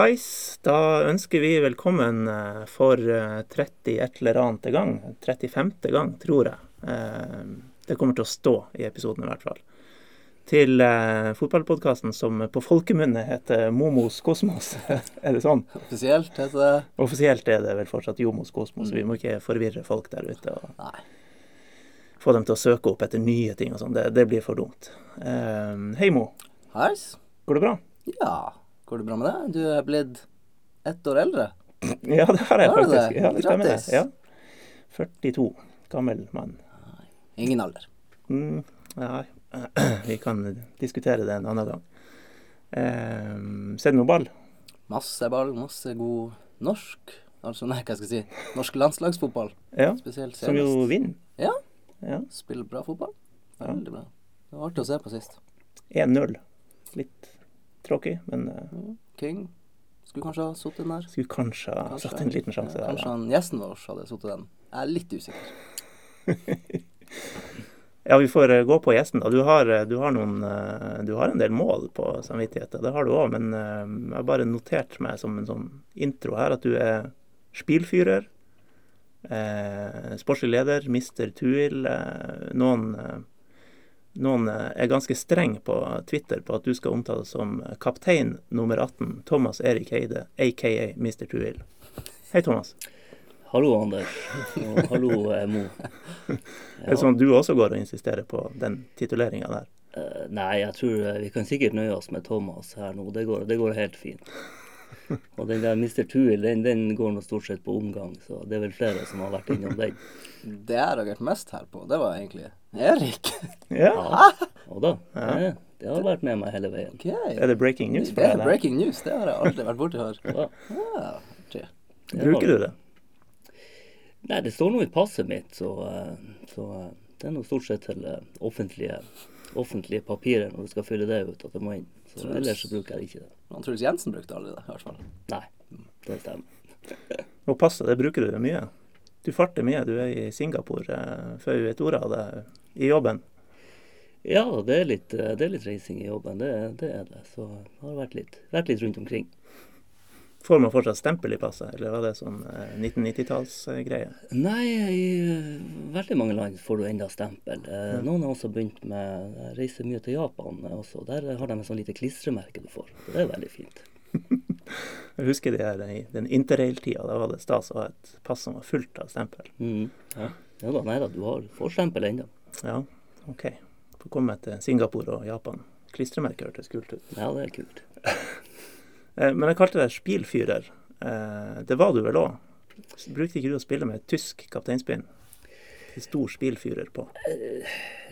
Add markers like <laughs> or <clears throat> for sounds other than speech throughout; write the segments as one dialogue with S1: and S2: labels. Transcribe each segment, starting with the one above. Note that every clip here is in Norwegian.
S1: Hallais. Da ønsker vi velkommen eh, for eh, 31 eller annet gang. 35. gang, tror jeg. Eh, Det kommer til å stå i episoden, i hvert fall. Til fotballpodkasten som på folkemunne heter Momos Kosmos. <laughs> er det sånn?
S2: Offisielt heter det
S1: Offisielt er det vel fortsatt Jomos Kosmos. Vi må ikke forvirre folk der ute og
S2: Nei.
S1: få dem til å søke opp etter nye ting og sånn. Det, det blir for dumt. Hei, Mo.
S2: Heis.
S1: Går det bra?
S2: Ja, går det bra med deg? Du er blitt ett år eldre. <clears throat>
S1: Ja, det har jeg
S2: du det?
S1: faktisk. Ja, det stemmer.
S2: Grattis.
S1: Ja. 42. Gammel mann.
S2: Ingen alder.
S1: Mm, nei, <clears throat> vi kan diskutere det en annen gang. Eh, ser du noe ball?
S2: Masse ball, masse god norsk Altså, nei, hva skal jeg si? Norsk landslagsfotball.
S1: Ja,
S2: Spesielt
S1: som jo vinner.
S2: Ja.
S1: Ja.
S2: Spiller bra fotball. Veldig bra. Det var artig å se på sist.
S1: 1-0. Litt tråkig, men eh,
S2: King skulle kanskje ha sittet den der.
S1: skulle kanskje ha satt en liten sjanse
S2: Ja,
S1: der.
S2: Kanskje han gjesten vår hadde sittet den. Jeg er litt usikker. <laughs>
S1: ja, vi får eh, gå på gjesten. da. Du har, eh, du har noen Du har en del mål på samvittigheten. Det har du òg, men jeg har bare notert meg som en sånn intro her at du er spilfyrer. Eh, sportslig leder, mister Tuil. Eh, noen, eh, noen eh, er ganske streng på Twitter på at du skal omtales som kaptein nummer 18, Thomas Erik Heide, aka Mr. Tuil. Hei, Thomas.
S3: Hallo, Anders. Og hallo, Mo. Mo. <laughs>
S1: Er det sånn at du også går og insisterer på den tituleringa der?
S3: Uh, nei, jeg tror eh, vi kan sikkert nøye oss med Thomas her nå. Det går, det går helt fint. <laughs> Og den der Mr. Tuil, den, den går nå stort sett på omgang, så det er vel flere som har vært innom den.
S2: Det jeg reagerte mest her på, det var egentlig Erik.
S1: Ja.
S3: Ja, og da. Det, det har vært med meg hele veien.
S2: Okay.
S1: Er det breaking news for
S2: Det er breaking news. Det har jeg aldri vært borti før.
S3: Ja,
S2: Ja,
S3: det
S1: Bruker du det?
S3: Nei, det står nå i passet mitt, så, eh, så eh, det er nå stort sett til eh, offentlige, offentlige papirer når du skal fylle det ut, at det må inn. Så
S2: Truls.
S3: ellers så bruker jeg ikke det.
S2: Han Truls Jensen brukte aldri det, i hvert fall.
S3: Nei, det stemmer. <laughs>
S1: Og passet, det bruker du mye. Du farter mye. Du er i Singapore før vi vet ordet av det i jobben.
S3: Ja, det er litt, eh, det er litt reising i jobben, det, det er det. Så det har vært litt, vært litt rundt omkring.
S1: Får man fortsatt stempel i passet, eller var det sånn eh, 1990-tallsgreie?
S3: Nei, i eh, veldig mange land får du enda stempel. Eh, Noen har også begynt med Jeg reiser mye til Japan eh, også. Der har de et sånn lite klistremerke du får. Det er veldig fint. <laughs>
S1: Jeg husker det her, i den interrail-tida. Da var det stas å ha et pass som var fullt av stempel.
S3: Mm. Ja. ja da, nei da, du har, får stempel ennå.
S1: Ja, OK. Får komme til Singapore og Japan. Klistremerker hørtes kult ut.
S3: Ja, det er kult. <laughs>
S1: Eh, Men jeg kalte deg spilfyrer. Eh, Det var du vel òg? Brukte ikke du å spille med tysk kapteinspinn? Stor spilfyrer på.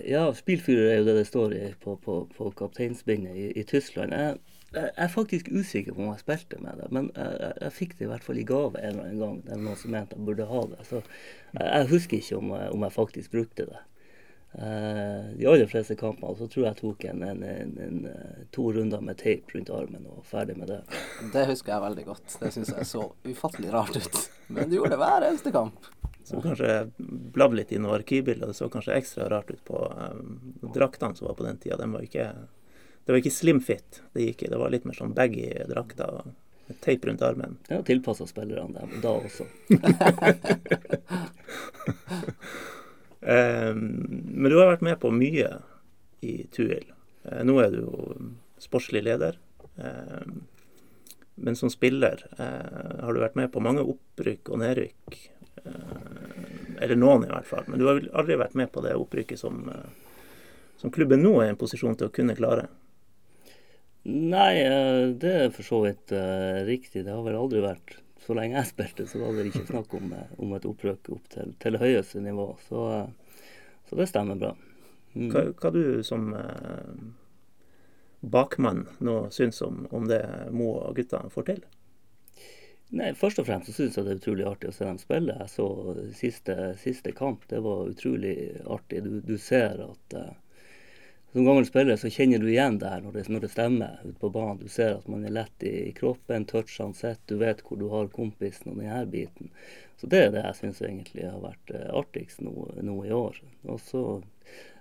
S3: Ja, spilfyrer er jo det det står på, på, på kapteinspinnet i, i Tyskland. Jeg, jeg er faktisk usikker på om jeg spilte med det, men jeg, jeg fikk det i hvert fall i gave en eller annen gang. Det er noen som mente jeg burde ha det. Så jeg, jeg husker ikke om om jeg faktisk brukte det. Eh, de aller fleste kampene så tror jeg jeg tok en, en, en, en, eh, to runder med teip rundt armen og ferdig med det.
S2: Det husker jeg veldig godt. Det syns jeg så ufattelig rart ut. Men du gjorde det hver eneste kamp.
S1: Så kanskje bladde litt i noen arkivbilder. Det så kanskje ekstra rart ut på um, draktene som var på den tida. Den var ikke, det var ikke slim fit. Det gikk. Det var litt mer sånn baggy drakter med teip rundt armen.
S3: Det var tilpassa spillerne dem da også. <laughs>
S1: Um, men du har vært med på mye i Tuil. Eh, nå er du jo sportslig leder. Um, men som spiller eh, har du vært med på mange opprykk og nedrykk. Eh, eller noen, i hvert fall. Men du har aldri vært med på det opprykket som, som klubben nå er i en posisjon til å kunne klare.
S3: Nei, det er for så vidt riktig. Det har vel aldri vært Så lenge jeg spilte, så var det ikke snakk om, eh, om et opprøk opp til, til høyeste nivå. Så, eh, så det stemmer bra. Mm.
S1: Hva, hva du som eh, bakmann nå syns om, om det Mo og gutta får til?
S3: Nei, Først og fremst så syns jeg det er utrolig artig å se dem spille. Jeg så siste, siste kamp. Det var utrolig artig. Du, du ser at eh, som gammel spiller så kjenner du igjen det her når det, når det stemmer ute på banen. Du ser at man er lett i, kroppen, touchene sitter, du vet hvor du har kompisen og denne biten. Så det er det jeg syns egentlig har vært eh, artigst nå, nå i år. Og så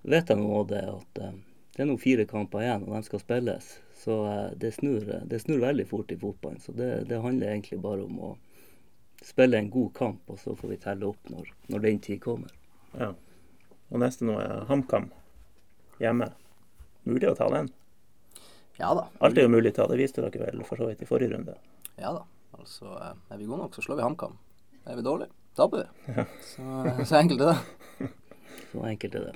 S3: vet jeg nå det at eh, det er nå fire kamper igjen, og de skal spilles. Så eh, det snur, det snur veldig fort i fotballen. Så det, det handler egentlig bare om å spille en god kamp, og så får vi telle opp når, når den tid kommer.
S1: Ja. Og neste nå er HamKam hjemme. Mulig å ta den?
S2: Ja da.
S1: Alt er jo mulig å ta, det viste dere vel for så vidt i forrige runde.
S2: Ja da. Altså, eh, er vi gode nok, så slår vi HamKam. Er vi dårlige, taper vi. Så, så enkelt er det. <laughs>
S3: Så enkelt er det.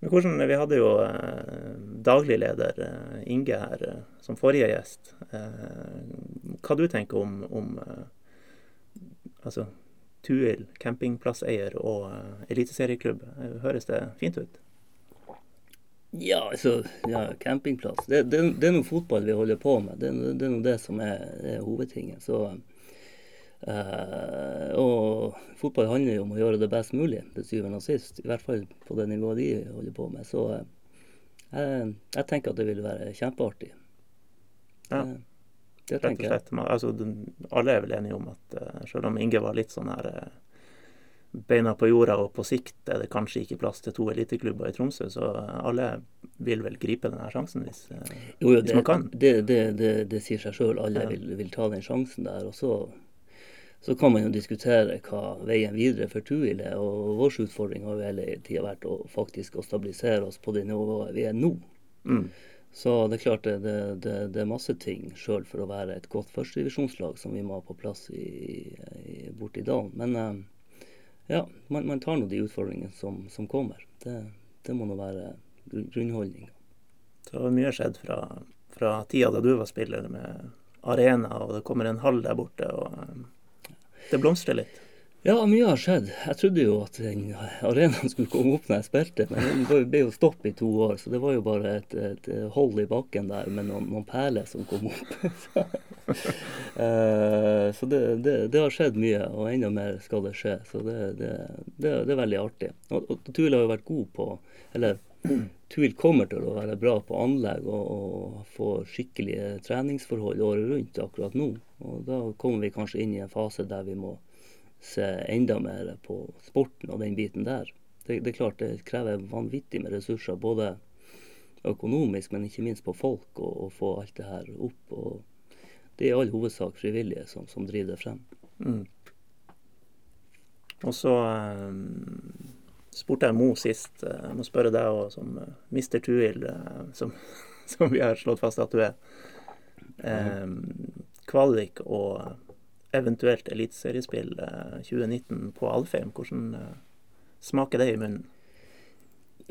S1: Men hvordan, Vi hadde jo eh, daglig leder eh, Inge her eh, som forrige gjest. Eh, hva du tenker om, om eh, altså, Tuil, campingplasseier og eh, eliteserieklubb? Eh, Høres det fint ut?
S3: Ja, altså, ja, campingplass. Det, det, det er noe fotball vi holder på med. Det, det er noe det som er, er hovedtinget. Så, eh, og fotball handler jo om å gjøre det best mulig, til syvende og sist. I hvert fall på det nivået de holder på med. Så eh, jeg, tenker at det vil være kjempeartig.
S1: Ja.
S3: Det, det
S1: Rett og slett. Altså, alle er vel enige om at eh, selv om Inge var litt sånn her eh, beina på jorda, og på sikt er det kanskje ikke plass til to eliteklubber i Tromsø, så alle vil vel gripe denne sjansen hvis, eh,
S3: Jo, jo,
S1: hvis
S3: det,
S1: man kan.
S3: det, det, det, det sier seg sjøl. Alle
S1: Ja.
S3: vil, vil ta den sjansen der. Og så, så kan man jo diskutere hva veien videre for Tuil er. Og vår utfordring har jo hele tida vært å faktisk å stabilisere oss på det nivået vi er nå.
S1: Mm.
S3: Så det er klart det, det, det, det er masse ting sjøl for å være et godt førstedivisjonslag som vi må ha på plass i, i, borti dalen. Men eh, ja, man, man tar nå de utfordringene som, som kommer. Det, det må nå være grunn- grunnholdninga.
S1: Så har mye skjedd fra, fra tida da du var spiller, med arena, og det kommer en hall der borte, og eh, det blomstrer litt.
S3: Ja, mye har skjedd. Jeg trodde jo at den arenaen skulle komme opp når jeg spilte, men den ble- jo stopp i to år, så det var jo bare et, et hold i bakken der med noen, noen perler som kom opp. <laughs> Eh, så det, det, det har skjedd mye, og enda mer skal det skje. Så det, det, det, det er veldig artig. Og, og Tuil har jo vært god på Eller Tuil kommer til å være bra på anlegg og, og få skikkelige treningsforhold året rundt akkurat nå. Og da kommer vi kanskje inn i en fase der vi må se enda mer på sporten og den biten der. Det, det er klart det krever vanvittig med ressurser, både økonomisk, men ikke minst på folk, å få alt det her opp. og Det er i all hovedsak frivillige som, som driver det frem.
S1: Mm. Og så um, spurte jeg Mo sist, eh, jeg må spørre deg òg, som eh, Mr. Tuil, som, <laughs> som vi har slått fast at du er. Um, kvalik og eventuelt eliteseriespill eh, 2019 på Alfheim, hvordan eh, smaker det i munnen?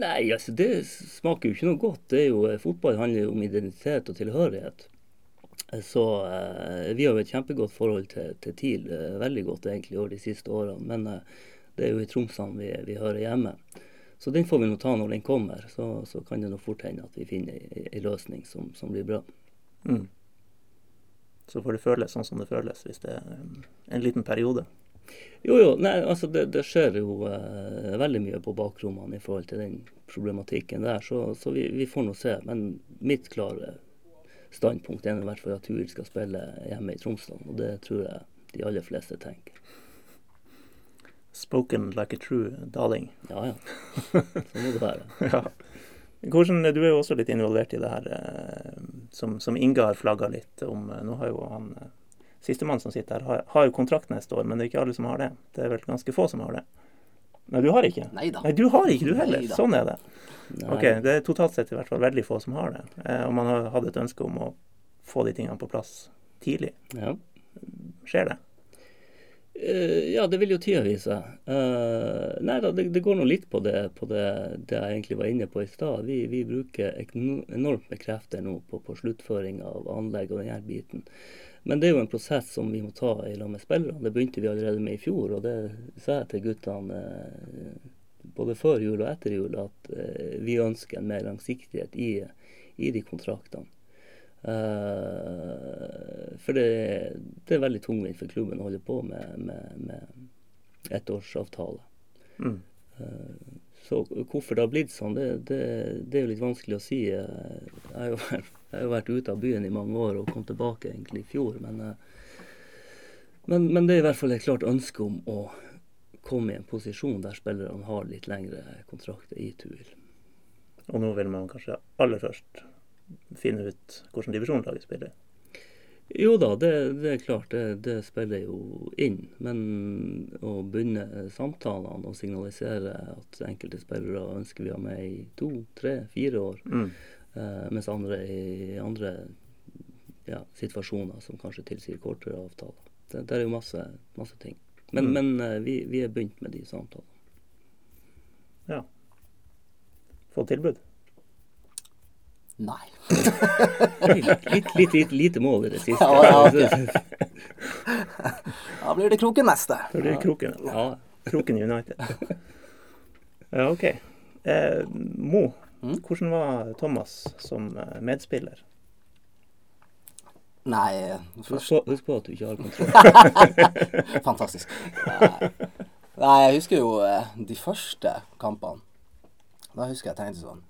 S3: Nei, altså det smaker jo ikke noe godt. Det er jo, eh, Fotball handler jo om identitet og tilhørighet. Eh, Så eh, vi har jo et kjempegodt forhold til, til TIL. Eh, veldig godt egentlig over de siste årene. Men eh, det er jo i Tromsø vi, vi hører hjemme. Så den får vi nå ta når den kommer. Så, så kan det nå fort hende at vi finner ei løsning som, som blir bra.
S1: Mm. Så får det føles sånn som det føles hvis det er eh, en liten periode.
S3: Jo, jo. Nei, altså det, det skjer jo eh, veldig mye på bakrommene i forhold til den problematikken der, så, så vi, vi får nå se. Men mitt klare standpunkt er i hvert fall at Tuil skal spille hjemme i Tromsø, og det tror jeg de aller fleste tenker.
S1: Spoken like a true darling.
S3: Ja, ja. <laughs> Sånn må det være.
S1: Ja. Hvordan, du er jo også litt involvert i det her eh, som, som Inga har flagga litt om. Nå har jo han eh, Sistemann som sitter her, har, har jo kontrakt neste år, men det er ikke alle som har det. Det er vel ganske få som har det. Nei, du har ikke?
S2: Nei da.
S1: Nei, du har ikke du heller.
S2: Neida.
S1: Sånn er det.
S3: Nei,
S1: Ok, Det er totalt sett i hvert fall veldig få som har det. Eh, og man har hatt et ønske om å få de tingene på plass tidlig.
S3: Ja.
S1: Skjer det?
S3: Eh, ja, det vil jo tida vise. Eh, nei da, det, det går nå litt på, det, på det, det jeg egentlig var inne på i stad. Vi, vi bruker enormt med krefter nå på, på sluttføring av anlegg og denne biten. Men det er jo en prosess som vi må ta i lag med spillerne. Det begynte vi allerede med i fjor, og det sa jeg til guttene eh, både før jul og etter jul at vi ønsker en mer langsiktighet i, i de kontraktene. Eh, for det, det er veldig tungvint for klubben å holde på med, med, med ettårsavtale.
S1: Mm.
S3: Eh, så hvorfor det har blitt sånn, det, det, det er jo litt vanskelig å si. Eh, Jeg har jo <laughs> vært, har jo vært ute av byen i mange år og kom tilbake egentlig i fjor. Men, men, men det er i hvert fall et klart ønske om å komme i en posisjon der spillerne har litt lengre kontrakter i Tuil.
S1: Og nå vil man kanskje aller først finne ut hvordan divisjonslaget spiller?
S3: Jo da, det, det er klart, det, det, spiller jo inn. Men å begynne samtalene og signalisere at enkelte spillere ønsker vi å ha med i to, tre, fire år, mm. eh, mens andre i andre ja, situasjoner som kanskje tilsier kortere avtaler. Det, det er jo masse, masse ting. Men, mm. men eh, vi, vi er begynt med de samtalene.
S1: Ja. Få tilbud?
S2: Nei.
S3: litt, litt, litt, lite mål i det siste.
S2: Ja, ja, okay. <laughs> da blir det Kroken neste.
S1: Da blir det Kroken, ja. Kroken United. Ja, OK. Eh, Mo, mm? hvordan var Thomas som eh, medspiller?
S2: Nei
S3: først... husk, på, at du ikke har kontroll. <laughs>
S2: Fantastisk. Nei. Nei, jeg husker jo eh, de første kampene. Da husker jeg tenkte sånn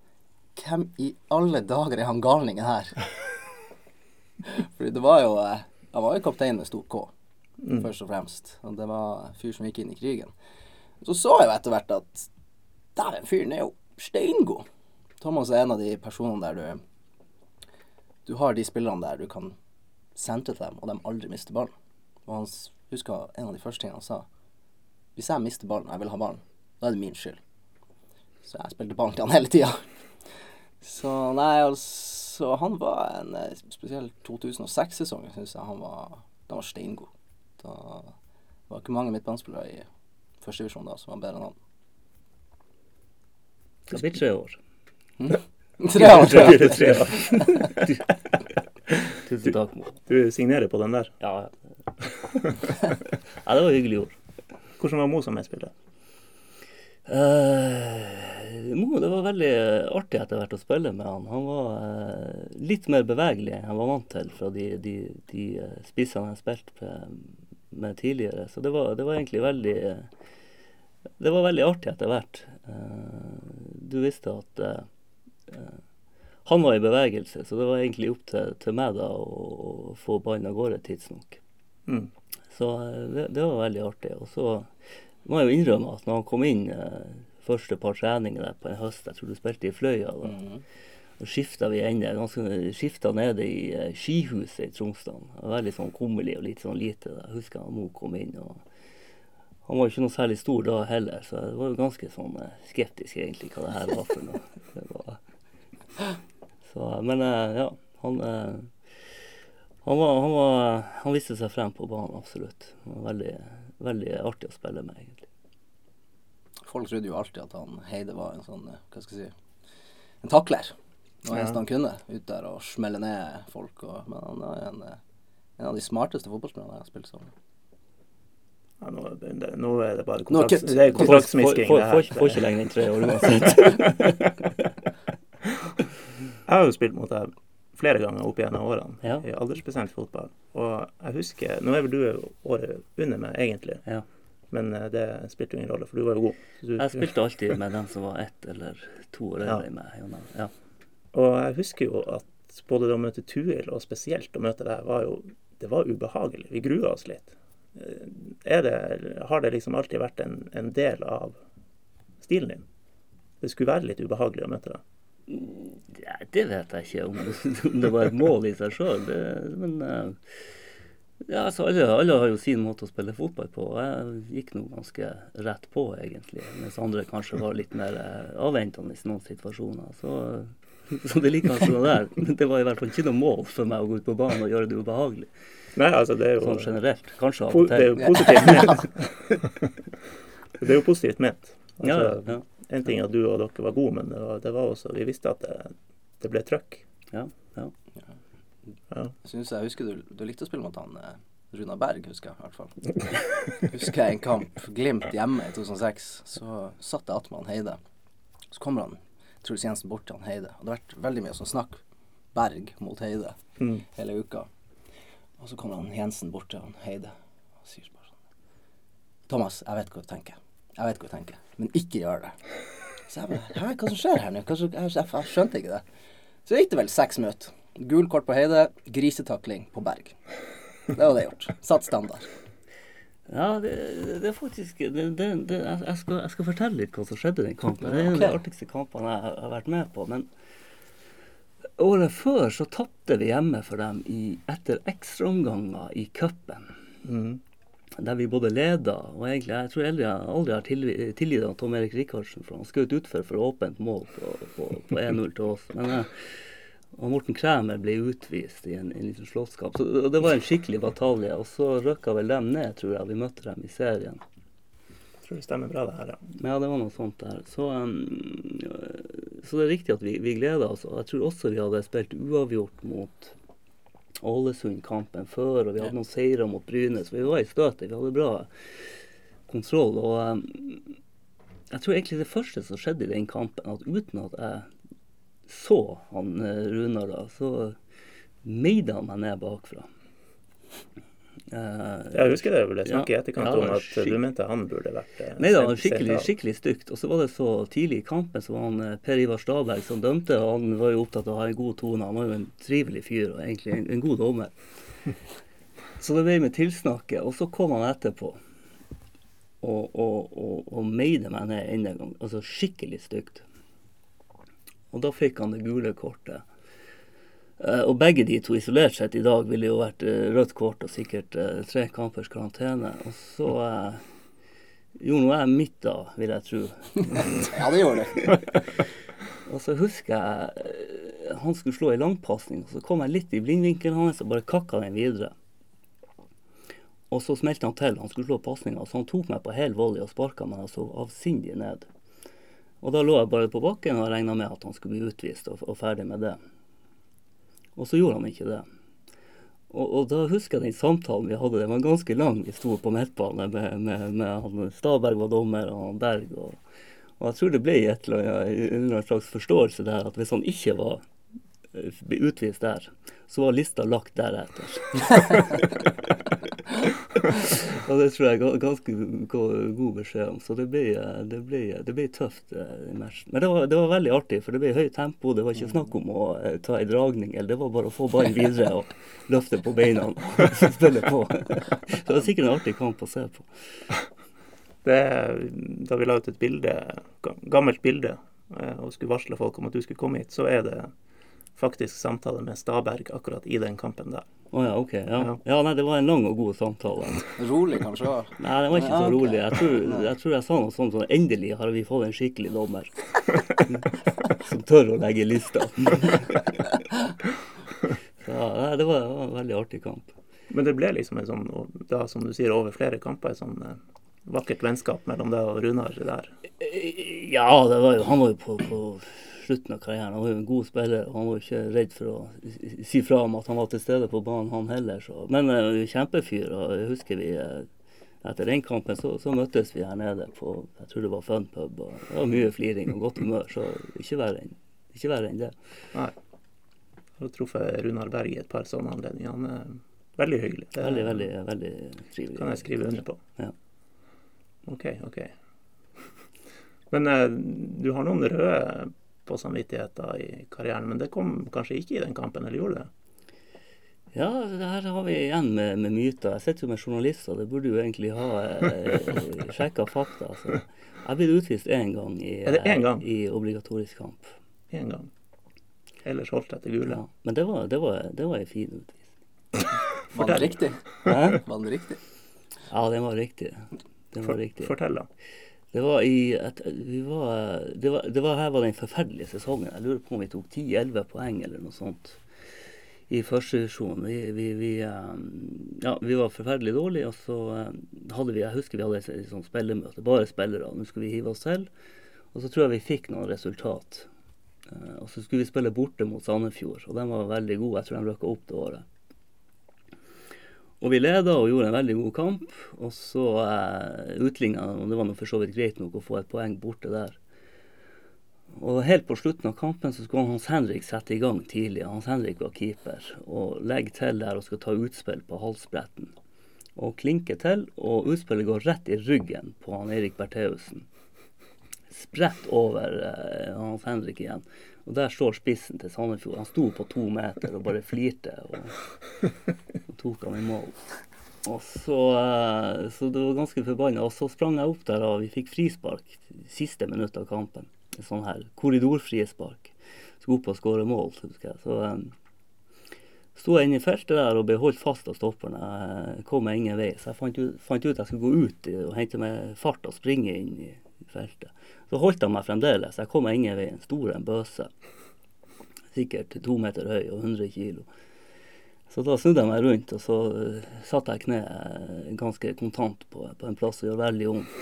S2: hvem i alle dager er han galningen her? Fordi det var jo eh, Han var jo kaptein med stor K, mm. først og fremst. Og det var en fyr som gikk inn i krigen. Så så jeg jo etter hvert at dæven, fyren er jo steingod. Thomas er en av de personene der du Du har de spillerne der du kan sentre til dem, og de aldri mister ballen. Og han husker en av de første tingene han sa. Hvis jeg mister ballen, jeg vil ha ballen, da er det min skyld. Så jeg spilte ballen til han hele tida. Så nei, altså Han var en spesiell 2006-sesong, syns jeg han var han var steingod. Da var ikke mange midtbanespillere i førstedivisjon da som var bedre enn han.
S3: Det blir tre år.
S2: Hmm? <laughs> Tre år, <laughs>
S1: tre år. Tre <laughs> år.
S3: Tusen takk, Mo.
S1: Du signerer på den der?
S3: Ja. ja, det var hyggelig ord.
S1: Hvordan var Mo som medspiller?
S3: Uh, Mo, det var veldig artig etter hvert å spille med han. Han var uh, litt mer bevegelig enn jeg var vant til fra de, de, de uh, spissene jeg spilte med, tidligere. Så det var, det var egentlig veldig Det var veldig artig etter hvert. du visste at han var i bevegelse, så det var egentlig opp til, til meg da å, å få ballen av gårde tidsnok. Mm. Så det, det, var veldig artig. Og så må jeg jo innrømme at når han kom inn eh, første par treninger der på en høst, jeg tror du spilte i Fløya, da, mm. og skifta vi ende. Skifta nede i eh, skihuset i Tromsdalen. Veldig sånn kummerlig og litt sånn lite. Jeg husker han Mo kom inn. og han var jo ikke noe særlig stor da heller, så jeg var jo ganske sånn eh, skeptisk egentlig hva det her var for noe. <laughs> Var, så, men eh, ja, han, han, var, han, var, han viste seg frem på banen, absolutt. Veldig veldig artig å spille med, egentlig.
S2: Folk trodde jo alltid at han Heide var en sånn, eh, hva skal jeg si, en takler. Det var eneste ja. han kunne, ut der og smelle ned folk. Og, men han er en, eh, en, av de smarteste fotballspillerne jeg har spilt sammen med.
S1: Ja, nå, det, nå, er det bare kontrakt, det er kontraktsmisking.
S3: Får ikke lenger enn tre år <laughs> uansett.
S1: jeg har jo spilt mot deg flere ganger opp gjennom årene ja. i aldersbestemt fotball. Og jeg husker Nå er vel du året under meg, egentlig. Ja. Men eh, det spilte jo ingen rolle, for du var jo god. Du,
S3: jeg spilte alltid med den som var ett eller to år eldre enn meg. Ja.
S1: Og jeg husker jo at både det å møte Tuil og spesielt å møte deg, var jo det var ubehagelig. Vi grua oss litt. Eh, det, har det liksom alltid vært en, en del av stilen din? Det skulle være litt ubehagelig å møte deg?
S3: Ja, det vet jeg ikke om, <laughs> om det var et mål i seg sjøl. Men uh, ja, altså alle, alle, har jo sin måte å spille fotball på. Jeg gikk nå ganske rett på, egentlig. Mens andre kanskje var litt mer uh, avventende i noen situasjoner. Så, <laughs> så det liker kanskje det der. Det var i hvert fall ikke noe mål for meg å gå ut på banen og gjøre det ubehagelig.
S1: Nei, altså det er jo...
S3: Sånn generelt. Kanskje av og
S1: til. Det er jo positivt ment. <laughs> det er jo positivt ment. Altså, ja, ja. En ting er at du og dere var gode, men det var, det var også Vi visste at det, det ble trøkk.
S3: Ja, ja.
S2: synes jeg husker du, du likte å spille mot han eh, Runa Berg, husker jeg i hvert fall. <laughs> husker jeg en kamp, Glimt hjemme i 2006. Så satt jeg attmed han Heide. Så kommer han Truls Jensen bort til han Heide. Og det har vært veldig mye sånn snakk Berg mot Heide mm. hele uka. Og så kommer han Jensen bort til han Heide og sier bare sånn Thomas, jeg vet hva du tenker. Jeg vet hva du tenker, men ikke gjør det. Så jeg bare Hæ, hva som skjer her nå? Jeg, jeg skjønte ikke det. Så gikk det vel seks minutter. Gul kort på Heide, grisetakling på Berg. Det var det gjort. Satt standard.
S3: Ja, det, det er faktisk det, det, jeg, skal, jeg, skal, fortelle litt hva som skjedde i den kampen. Det er en av de artigste kampene jeg har vært med på. Men året før så tapte vi hjemme for dem i, etter ekstraomganger i cupen.
S1: Mm.
S3: Der vi både leda og egentlig Jeg tror jeg aldri har tilgitt Tom Erik Rikardsen, for han skjøt utfor for åpent mål på, på, på 1-0 til oss. Men eh, og Morten Kræmer ble utvist i en, en liten slåsskamp. Så det var en skikkelig batalje. Og så røkka vel dem ned, tror jeg. Vi møtte dem i serien.
S1: Jeg tror det stemmer bra, det her, ja.
S3: Ja, det var noe sånt der. Så, um, så det er riktig at vi, vi gleder oss. Og jeg tror også vi hadde spilt uavgjort mot Ålesund-kampen før, og vi hadde noen seire mot Bryne, så vi var i støtet. Vi hadde bra kontroll. Og um, jeg tror egentlig det første som skjedde i den kampen, at uten at jeg så han eh, Runar da, så meide han meg ned bakfra. Uh,
S1: Jeg husker det ble snakk i
S3: Ja,
S1: etterkant
S3: ja,
S1: om at du mente han burde vært uh,
S3: Nei da, skikkelig, skikkelig stygt. Og så var det så tidlig i kampen så var han Per Ivar Staberg som dømte. og Han var jo opptatt av å ha en god tone. Han var jo en trivelig fyr og egentlig en, en god dommer. Så det ble med tilsnakket. Og så kom han etterpå og, og, og, og meide meg ned enda en gang. Altså skikkelig stygt. Og da fikk han det gule kortet. Eh, og begge de to isolert sett i dag ville jo vært eh, rødt kort og sikkert eh, tre kampers karantene. Og så eh, gjorde nå jeg mitt da, vil jeg tro. <laughs>
S2: Ja, det gjorde det. <laughs>
S3: Og så husker jeg han skulle slå ei langpasning, og så kom jeg litt i blindvinkelen hans og bare kakka den videre. Og så smelte han til. Han skulle slå pasninga, så han tok meg på hel volley og sparka meg så avsindig ned. Og da lå jeg bare på bakken og regna med at han skulle bli utvist og, og ferdig med det. Og så gjorde han ikke det. Og, og da husker jeg den samtalen vi hadde. Den var ganske lang. Vi sto på midtbane med, med, med han Staberg var dommer og han Berg. Og, og jeg tror det ble et eller annet, en eller annen slags forståelse der at hvis han ikke var ble utvist der, så var lista lagt deretter. <laughs> og det tror jeg er ga- ganske god beskjed om. Så det ble, eh, det ble, det ble tøft. eh, i matchen. Men det var, det var veldig artig, for det ble høyt tempo. Det var ikke snakk om å eh, ta ei dragning, eller det var bare å få ballen videre og løfte på beina og <laughs> spille på. Så det var sikkert en artig kamp å se på.
S1: Det, da vi la ut et bilde, gammelt bilde eh, og skulle varsle folk om at du skulle komme hit, så er det faktisk samtale med Staberg akkurat i den kampen der.
S3: Å ja, OK. Ja.
S1: Ja.
S3: ja, nei, det var en lang og god samtale.
S2: Rolig kanskje.
S3: Nei, den var ikke så rolig. Jeg tror, jeg tror jeg sa noe sånt som endelig har vi fått en skikkelig dommer. <laughs> Som tør å legge lista. Så, nei, det var, det var en veldig artig kamp.
S1: Men det ble liksom en sånn, da som du sier, over flere kamper, et sånn eh, vakkert vennskap mellom deg og Runar der.
S3: Ja, det var jo, han var jo på, på slutten av karrieren. Han var jo en god spiller. og Han var ikke redd for å si- si fra om at han var til stede på banen, han heller. Så. Men uh, kjempefyr. og Jeg husker vi eh, etter den kampen så, så møttes vi her nede på jeg tror det var Fun pub. og Det var mye fliring og godt humør, så ikke verre enn ikke verre enn det.
S1: Nei. Jeg har truffet Runar Berg i et par sånne anledninger. Han er veldig hyggelig. Det
S3: Veldig, veldig, veldig trivelig.
S1: kan jeg skrive under på.
S3: Ja.
S1: OK, OK. Men eh, du har noen røde på samvittigheten i karrieren, men det kom kanskje ikke i den kampen, eller gjorde det?
S3: Ja, det her har vi igjen med, med myter. Jeg sitter jo med journalister, det burde jo egentlig ha eh, <laughs> sjekka fakta. Så jeg er blitt utvist én gang
S1: gang?
S3: i obligatorisk kamp.
S1: Én gang. Ellers holdt jeg til gule.
S3: Ja. Men det var, det var, det var en fin utvisning. <laughs>
S2: Var den riktig?
S3: Hæ?
S2: Var den riktig?
S3: Ja, den var riktig. Den var riktig.
S1: fortell, da.
S3: Det var i et, var, det var, det var, Her var den forferdelige sesongen. Jeg lurer på om vi tok 10-11 poeng eller noe sånt i første divisjon. Vi, vi, vi, eh, ja, vi var forferdelig dårlige, og så eh, hadde vi Jeg husker vi hadde et, et sånt spillemøte, bare spillere. Nå skulle vi hive oss til. Og så tror jeg vi fikk noen resultat. Eh, Og så skulle vi spille borte mot Sandefjord, og de var veldig gode. Jeg tror de røkka opp det året. Og vi leda og gjorde en veldig god kamp. Og så eh, utligna og det var for så vidt greit nok å få et poeng borte der. Og helt på slutten av kampen så skulle Hans Henrik sette i gang tidlig. Hans Henrik var keeper. Og legge til der og skal ta utspill på halsbretten. Og klinker til, og utspillet går rett i ryggen på han Erik Bertheussen. Spredt over eh, Hans Henrik igjen. Og der står spissen til Sandefjord. Han sto på to meter og bare flirte. Og, og tok han i mål. Og så, eh, så det var ganske forbanna. Og så sprang jeg opp der, og vi fikk frispark siste minutt av kampen. Sånn her korridorfrispark. skulle opp og skåre mål. husker jeg. Så um, sto jeg inne i feltet der og ble holdt fast av stopperne. Jeg kom meg ingen vei. Så jeg fant ut, fant ut jeg skulle gå ut og hente meg fart og springe inn i feltet. Så holdt han meg fremdeles. Jeg kom meg ingen vei. En stor en bøse. Sikkert to meter høy og 100 kilo. Så da snudde jeg meg rundt, og så uh, satte jeg kneet ganske kontant på, på en plass som gjør veldig vondt.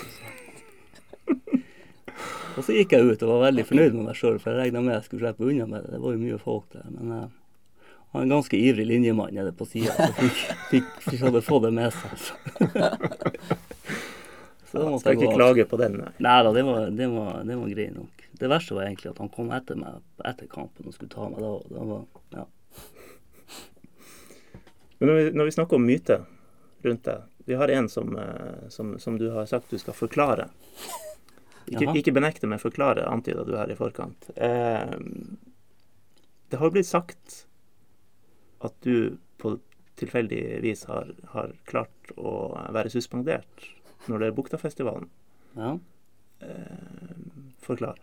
S3: Og så gikk jeg ut og var veldig fornøyd med meg sjøl, for jeg regna med jeg skulle slippe unna med det. Det var jo mye folk der. Men jeg var en ganske ivrig linjemann nede på sida, så fikk, fikk, fikk hadde fått det med seg. Så,
S1: da måtte jeg ikke klage på den,
S3: nei. Nei da, det var, det, var, det var grei nok. Det verste var egentlig at han kom etter meg etter kampen og skulle ta meg da. da var, ja.
S1: Men når vi, når vi snakker om myte rundt deg Vi har en som, eh, som, som du har sagt du skal forklare. Ikke, ikke benekte, men forklare, antyda du her i forkant. Eh, det har blitt sagt at du på tilfeldig vis har, har, klart å være suspendert når det er Buktafestivalen.
S3: Ja.
S1: Eh, forklar.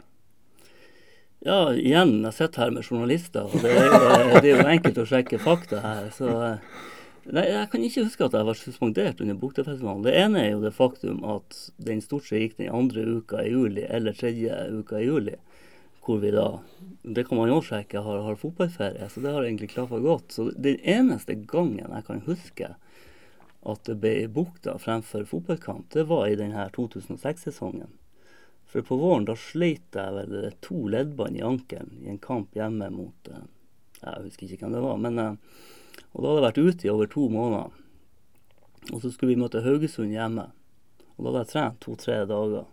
S3: Ja, igjen, jeg sitter her med journalister, og det er, jo, det er jo enkelt å sjekke fakta her. så... Nei, Jeg kan ikke huske at jeg var suspendert under Buktafestivalen. Det ene er jo det faktum at den stort sett gikk den andre uka i juli, eller tredje uka i juli. Hvor vi da Det kan man jo sjekke, har, har fotballferie. Så det har egentlig klaffa godt. Så den eneste gangen jeg kan huske at det ble bukta fremfor fotballkamp, det var i denne 2006-sesongen. For på våren da sleit jeg vel to leddbånd i ankelen i en kamp hjemme mot eh, Jeg husker ikke hvem det var. men eh, og da hadde jeg vært ute i over to måneder. Og så skulle vi møte Haugesund hjemme. Og da hadde jeg trent to-tre dager.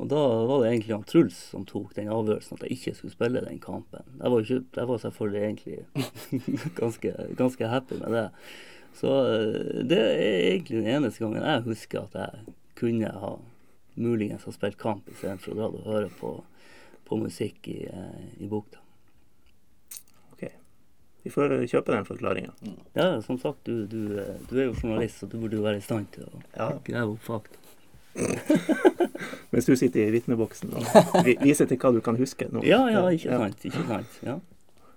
S3: Og da var det egentlig han Truls som tok den avgjørelsen at jeg ikke skulle spille den kampen. Jeg var, ikke, jeg var selvfølgelig egentlig <laughs> ganske, ganske, happy med det. Så eh, det er egentlig den eneste gangen jeg husker at jeg kunne ha muligens ha spilt kamp istedenfor å dra og høre på, på musikk i, eh, i bukta.
S1: Vi får kjøpe den forklaringa.
S3: Mm. Ja, som sagt, du, du, du, er jo journalist, så du burde jo være i stand til å ja. grave opp fakta. <laughs>
S1: Mens du sitter i vitneboksen og viser til hva du kan huske nå.
S3: Ja, ja, ikke sant. Ikke sant. Ja.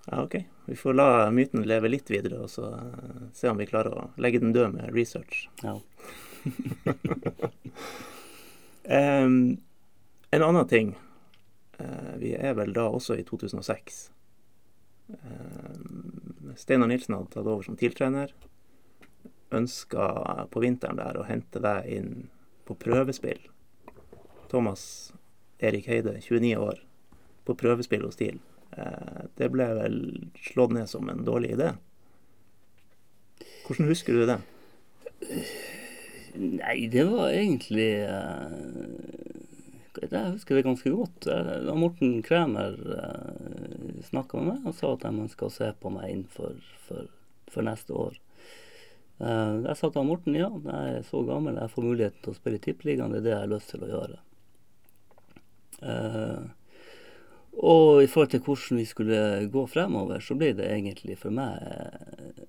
S1: Ja, OK. Vi får la myten leve litt videre, og så uh, se om vi klarer å legge den død med research.
S3: Ja. <laughs>
S1: um, en annen ting. Uh, vi er vel da også i 2006. Uh, Steinar Nilsen hadde tatt over som TIL-trener. Ønska på vinteren der å hente deg inn på prøvespill. Thomas Erik Heide, 29 år, på prøvespill hos TIL. Eh, det ble vel slått ned som en dårlig idé. Hvordan husker du det?
S3: Nei, det var egentlig uh, jeg husker det ganske godt. Da Morten Kræmer eh, snakka med meg og sa at de ønska å se på meg innenfor for, for, neste år. Eh, jeg sa til Morten ja, jeg er så gammel, jeg får muligheten til å spille i Tippeligaen. Det er det jeg har lyst til å gjøre. Eh, og i forhold til hvordan vi skulle gå fremover, så ble det egentlig for meg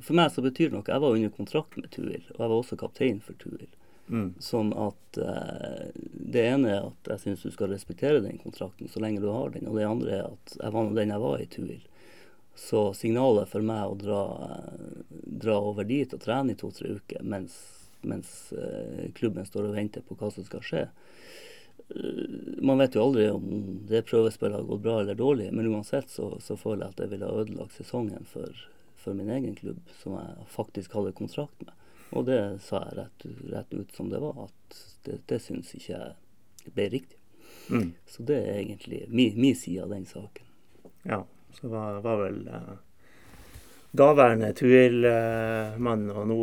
S3: For meg så betyr det noe. Jeg var under kontrakt med Tuil, og jeg var også kaptein for Tuil. Mm. Sånn at uh, Det ene er at jeg syns du skal respektere den kontrakten så lenge du har den. Og det andre er at jeg var den jeg var i Tuil. Så signalet for meg å dra, uh, dra over dit og trene i to-tre uker mens, mens uh, klubben står og venter på hva som skal skje Man vet jo aldri om det prøvespillet har gått bra eller dårlig, men uansett så, så føler jeg at det ville ha ødelagt sesongen for, for min egen klubb, som jeg faktisk hadde kontrakt med. Og det sa jeg rett, rett ut som det var, at det, det syns ikke jeg ble riktig. Mm. Så det er egentlig min, mi side av den saken.
S1: Ja, så var, var vel eh, daværende TUIL-mann og nå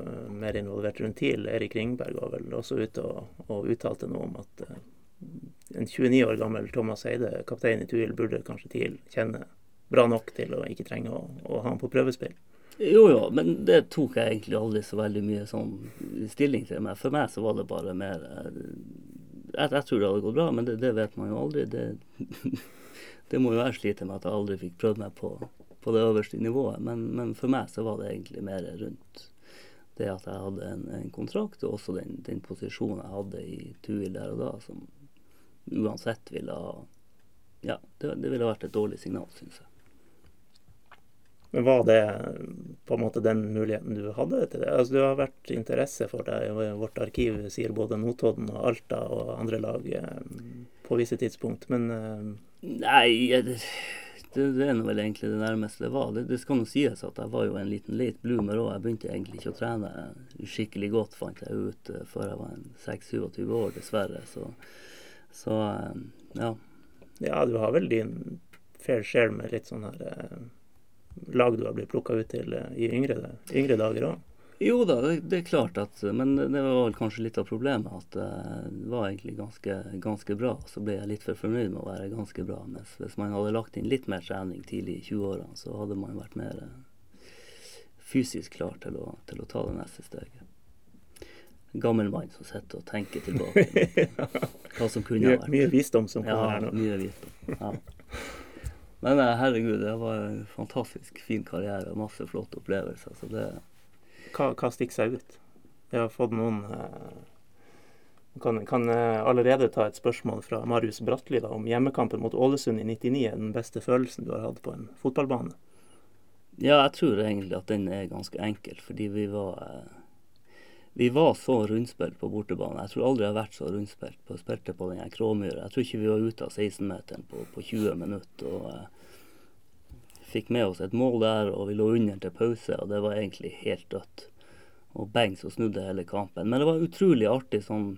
S1: eh, mer involvert rundt TIL, Erik Ringberg, var vel også ute og, og uttalte noe om at eh, en 29 år gammel Thomas Eide, kaptein i TUIL, burde kanskje TIL kjenne bra nok til å ikke trenge å, å ha han på prøvespill.
S3: Jo, jo, men det tok jeg egentlig aldri så veldig mye sånn stilling til. meg. For meg så var det bare mer eh, Jeg, jeg tror det hadde gått bra, men det, det vet man jo aldri. Det, <laughs> det, må jo jeg slite med at jeg aldri fikk prøvd meg på, på det øverste nivået. Men, men, for meg så var det egentlig mer rundt det at jeg hadde en, en kontrakt, og også den, den, posisjonen jeg hadde i Tuil der og da, som uansett ville ha ja, det, det ville vært et dårlig signal, syns jeg.
S1: Men var det på en måte den muligheten du hadde til det? Altså, du har vært interesse for det. Vårt arkiv sier både Notodden og Alta og andre lag eh, på visse tidspunkt, men eh,
S3: Nei, jeg- det, det, er vel egentlig det nærmeste det var. Det, det skal nå sies at jeg var jo en liten late bloomer òg. Jeg begynte egentlig ikke å trene skikkelig godt, fant jeg ut, eh, før jeg var 26-27 år, dessverre. Så, så eh, ja.
S1: ja, du har vel din fair share med litt sånn her eh, lag du har blitt plukka ut til i yngre, yngre dager òg.
S3: Jo da, det, det er klart at Men det var vel kanskje litt av problemet at eh, det var egentlig ganske, ganske bra. Så ble jeg litt for fornøyd med å være ganske bra. Mens hvis man hadde lagt inn litt mer trening tidlig i 20-årene, så hadde man vært mer eh, fysisk klar til å, til å ta det neste steget. En gammel mann som sitter og tenker tilbake hva som kunne ha vært.
S1: mye visdom som kommer
S3: Ja,
S1: her nå.
S3: mye visdom. Ja. Men eh, herregud, det var en fantastisk fin karriere masse flotte opplevelser. Så det,
S1: Hva, hva stikker seg ut? Jeg har fått noen eh, kan, kan allerede ta et spørsmål fra Marius Bratli da, om hjemmekampen mot Ålesund i 99 er den beste følelsen du har hatt på en fotballbane.
S3: Ja, jeg tror egentlig at den er ganske enkel, fordi vi var eh, vi var så rundspilt på bortebane. Jeg tror aldri jeg har vært så rundspilt. på Spilte på den Kråmyra. Jeg tror ikke vi var ute av 16-meteren på, på 20 minutter. og eh, Fikk med oss et mål der, og vi lå under til pause, og det var egentlig helt dødt. Og bang, så snudde hele kampen. Men det var utrolig artig sånn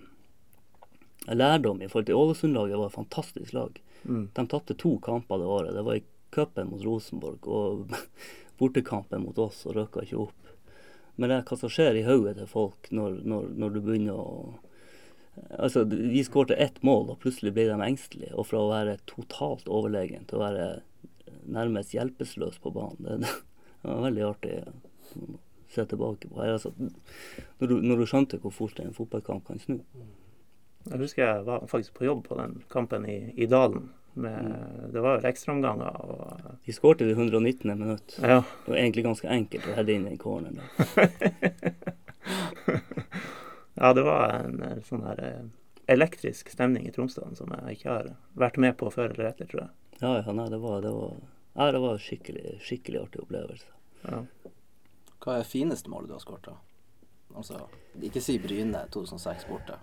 S3: lærdom i forhold til Ålesund-laget. var et fantastisk lag.
S1: Mm.
S3: De tapte to kamper det året. Det var i cupen mot Rosenborg og <laughs> bortekampen mot oss, og røkka ikke opp. Men det er hva som skjer i hodet til folk når, når, når du begynner å Altså, vi skårte ett mål, og plutselig ble de engstelige. Og fra å være totalt overlegen til å være nærmest hjelpeløs på banen. Det, det var veldig artig å se tilbake på. Altså, når, du, når du skjønte hvor fort en fotballkamp kan snu.
S1: Jeg husker jeg var faktisk på jobb på den kampen i, i Dalen. Med, Det var vel ekstraomganger og
S3: De skårte i det 119. minutt.
S1: Ja.
S3: Det var egentlig ganske enkelt å heade inn den corneren. <laughs>
S1: Ja, det var en sånn her eh, elektrisk stemning i Tromsdalen som jeg ikke har vært med på før eller etter, tror jeg.
S3: Ja, ja, nei, det var, det var, nei, det var skikkelig, skikkelig artig opplevelse.
S1: Ja.
S2: Hva er det fineste målet du har skåret? Altså, ikke si Bryne 2006 borte.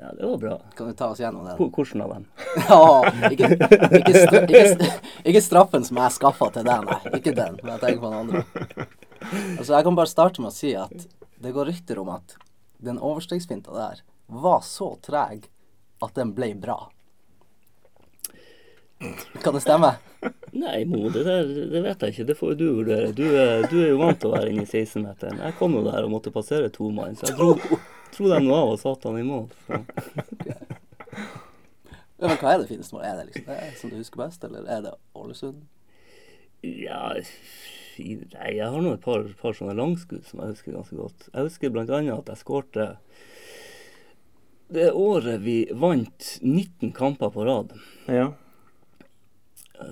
S3: Ja, det var bra.
S2: Kan du ta oss gjennom den?
S3: Hvor- Hvordan av dem? <laughs>
S2: Ja, ikke, ikke, stra ikke, ikke straffen som jeg skaffa til deg, nei. Ikke den. Men jeg tenker på den andre. Altså, jeg kan bare starte med å si at det går rykter om at den overstegsfinta der var så treg at den ble bra. Kan det stemme?
S3: Nei, Mo, det der det vet jeg ikke. Det får jo du vurdere. Du, er- du er jo vant til å være inne i 16-meteren. Jeg kom jo der og måtte passere to mann, så jeg dro, dro dem nå av og satte han i mål.
S2: Ja, men hva er det fineste målet? Er det liksom det som du husker best, eller er det Ålesund?
S3: Ja, nei, jeg har nå et par, par sånne langskudd som jeg husker ganske godt. Jeg husker annet at jeg skårte det året vi vant 19 kamper på rad.
S1: ja.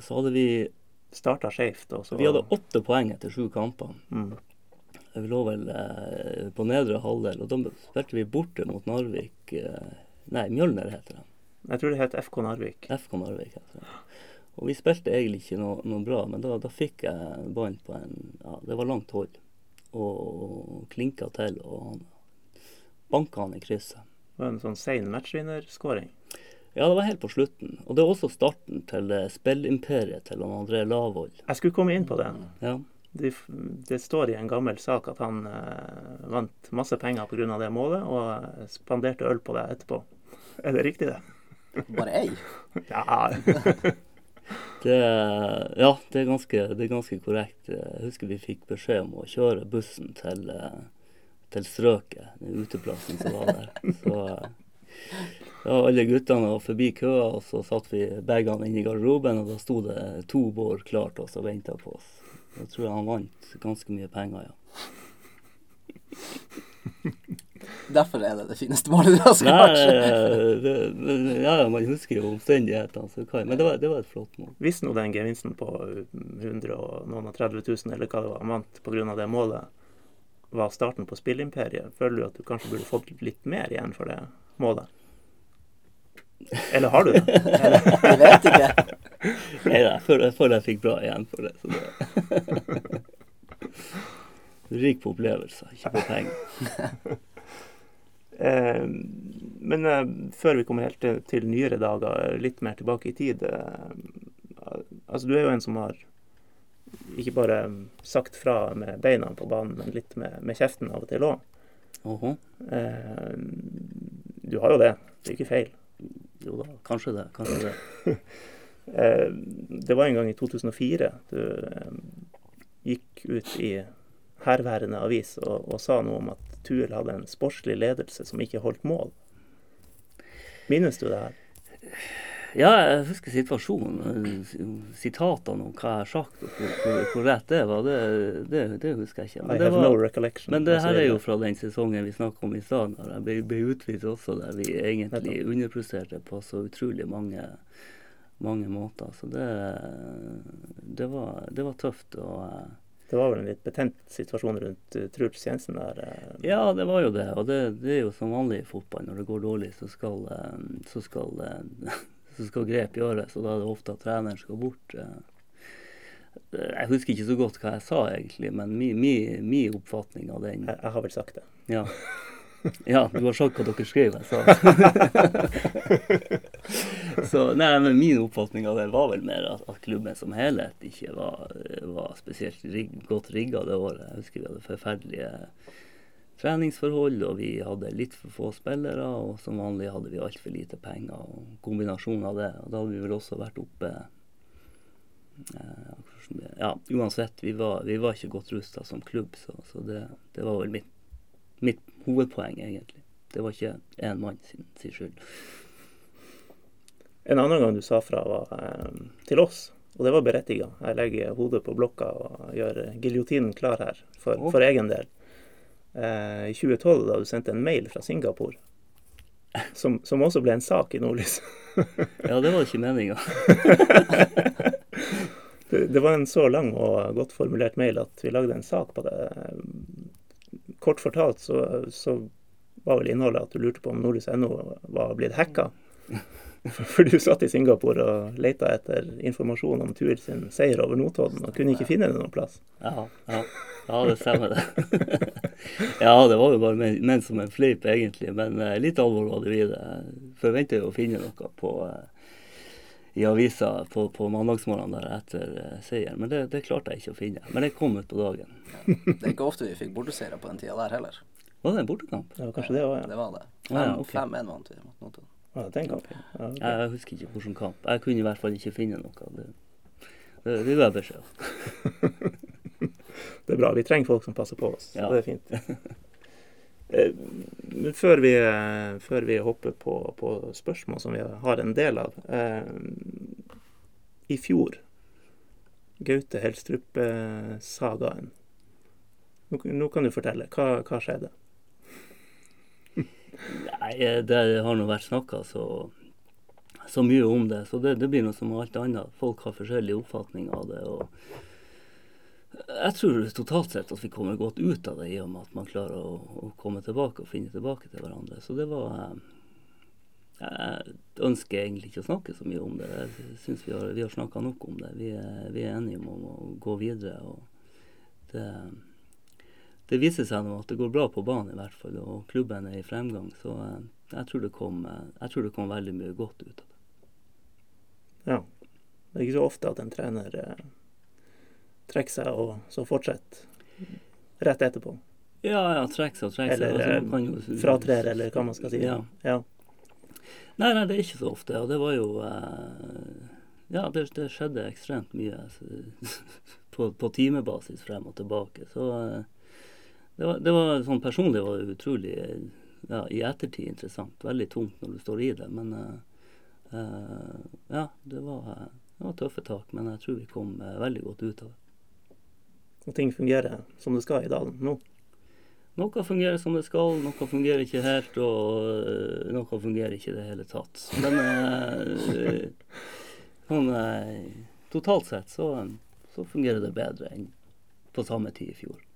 S3: Så hadde vi
S1: Starta skeivt,
S3: Vi hadde åtte poeng etter sju kamper.
S1: mm.
S3: Vi lå vel eh, på nedre halvdel, og da spilte vi borte mot Narvik. Eh, nei, Mjølner heter det.
S1: Jeg tror det het FK Narvik.
S3: FK Narvik heter det. Og vi spilte egentlig ikke noe, noe bra, men da, da fikk jeg ballen på en Ja, det var langt hold. Og klinka til, og han banka han i krysset.
S1: Det var en sånn sein matchvinnerskåring.
S3: Ja, det var helt på slutten. Og det er også starten til eh, spillimperiet til han André Lavoll.
S1: Jeg skulle komme inn på det.
S3: Ja.
S1: Det, det står i en gammel sak at han eh, vant masse penger pga. det målet, og eh, spanderte øl på deg etterpå. Er det riktig, det?
S2: Bare ei? <laughs>
S1: Ja. <laughs>
S3: Det, ja, det er, ganske, det er ganske korrekt. Jeg husker vi fikk beskjed om å kjøre bussen til, eh, til strøket, den uteplassen som var der. Så ja, alle guttene var forbi køa, og så satt vi bagene inn i garderoben, og da sto det to bår klart og venta på oss. Da tror jeg han vant ganske mye penger, ja. <laughs>
S2: Derfor er det det fineste målet du har skåret?
S3: ja, ja, man husker jo omstendighetene, så hva- men det var, det var et flott mål.
S1: Hvis nå den gevinsten på 100 og noen og 30 000, eller hva det var, han vant pga. det målet, var starten på spillimperiet, føler du at du kanskje burde fått litt mer igjen for det målet? Eller har du det?
S2: Jeg vet ikke. <laughs>
S3: Nei, føler, jeg føler jeg fikk bra igjen for det. Så det. <laughs> Rik på opplevelser, ikke på penger. <laughs>
S1: Eh, men eh, før vi kommer helt til, til nyere dager, litt mer tilbake i tid eh, Altså, du er jo en som har ikke bare sagt fra med beina på banen, men litt med, med kjeften av og til òg.
S3: Åhå.
S1: Eh, du har jo det. Det er ikke feil.
S3: Jo da, kanskje det. Kanskje det. <laughs>
S1: Eh, det var en gang i 2004 du eh, gikk ut i herværende avis og, og sa noe om at Tuel hadde en sportslig ledelse som ikke holdt mål. Minnes du det her?
S3: Ja, jeg husker situasjonen. Sitatene om hva jeg har sagt, og hvor, hvor, hvor rett det var, det, det, det husker jeg ikke. Men det, var, men det her er jo fra den sesongen vi snakket om i stad, da jeg ble, ble utvist også, der vi egentlig underpresterte på så utrolig mange, mange måter. Så det, det, var, det var tøft. og... eh,
S1: Det var vel en litt betent situasjon rundt uh, Truls Jensen der. eh.
S3: Ja, det var jo det. Og det, det er jo som vanlig i fotball. Når det går dårlig, så skal, eh, så skal, så skal grep gjøres. Og da er det ofte at treneren skal bort. eh. Jeg husker ikke så godt hva jeg sa, egentlig, men min, mi, mi oppfatning av den
S1: Jeg, jeg har vel sagt det.
S3: ja. ja, du har sagt hva dere skrev, jeg sa. <laughs> så nei, men min oppfatning av det var vel mer at, at klubben som helhet ikke var, var spesielt rig, godt rigga det året. Jeg husker vi hadde forferdelige treningsforhold, og vi hadde litt for få spillere. Og som vanlig hadde vi altfor lite penger, og kombinasjonen av det. Og da hadde vi vel også vært oppe eh, Ja, uansett, vi var, vi var ikke godt rusta som klubb, så, så det, det var vel mitt, mitt hovedpoeng, egentlig. Det var ikke én mann sin, sin skyld.
S1: En annen gang du sa fra, var eh, til oss, og det var berettiga. Jeg legger hodet på blokka og gjør giljotinen klar her, for, for egen del. Eh, I 2012, da du sendte en mail fra Singapore, som, som også ble en sak i Nordlys.
S3: Ja, det var ikke meninga. <laughs>
S1: Det, det var en så lang og godt formulert mail at vi lagde en sak på det. Kort fortalt så, så var vel innholdet at du lurte på om nordlys.no var blitt hacka. <laughs> For, du satt i Singapore og leita etter informasjon om Tur sin seier over Notodden, og kunne ikke finne det noen plass.
S3: Ja, ja, ja, det stemmer det. <laughs> ja, det var jo bare ment som en fleip, egentlig. Men eh, litt alvor var det i det. Jeg jo å finne noe på, eh, i avisa på, på mandagsmorgenen der etter eh, seieren. Men det, det klarte jeg ikke å finne. Men det kom ut på dagen.
S2: Det er ikke ofte vi fikk borteseiere på den tida der heller.
S3: Var det en bortekamp?
S1: Ja, kanskje det òg, ja.
S2: Det var det.
S3: Ja, ja,
S2: 5-1
S3: okay.
S2: vant vi mot Notodden.
S1: Ja. Den kampen. Ja, okay.
S3: Jeg husker ikke hvilken kamp. Jeg kunne i hvert fall ikke finne noe. Det, det, det ga jeg beskjed om.
S1: Det er bra. Vi trenger folk som passer på oss.
S3: Ja.
S1: det er fint. Eh, før vi, eh, før vi hopper på, på spørsmål som vi har en del av eh, I fjor, Gaute Helstrup-sagaen. Nå, nå kan du fortelle. Hva, hva skjedde?
S3: Nei, eh, det har nå vært snakka så, så mye om det. Så det, det blir noe som alt annet. Folk har forskjellig oppfatning av det. og jeg tror totalt sett at vi kommer godt ut av det, i og med at man klarer å, å komme tilbake og finne tilbake til hverandre. Så det var eh, Jeg ønsker egentlig ikke å snakke så mye om det. Jeg syns vi har, vi har snakka nok om det. Vi er, vi er enige om å gå videre. og det det viser seg nå at det går bra på banen, i hvert fall, og klubben er i fremgang. Så eh, jeg, tror det kom, eh, tror det kom veldig mye godt ut av det.
S1: Ja. Det er ikke så ofte at en trener eh, trekker seg og så fortsetter rett etterpå.
S3: Ja, ja, trekker seg og trekker seg.
S1: Eller
S3: Altså,
S1: eh,
S3: jo-
S1: fratrer, eller hva man skal si.
S3: Ja.
S1: ja.
S3: Nei, nei, det er ikke så ofte. Og det var jo eh, Ja, det, det skjedde ekstremt mye altså, <laughs> på, på timebasis frem og tilbake. Så eh, det var, det var sånn personlig var det utrolig eh, ja, i ettertid interessant. Veldig tungt når du står i det, men uh, uh, ja, det var, det var tøffe tak. Men jeg tror vi kom uh, veldig godt ut av det.
S1: Og ting fungerer som det skal i dalen nå.
S3: Noe fungerer som det skal, noe fungerer ikke helt, og noe fungerer ikke i det hele tatt. Men sånn totalt sett så, så fungerer det bedre enn på samme tid i fjor.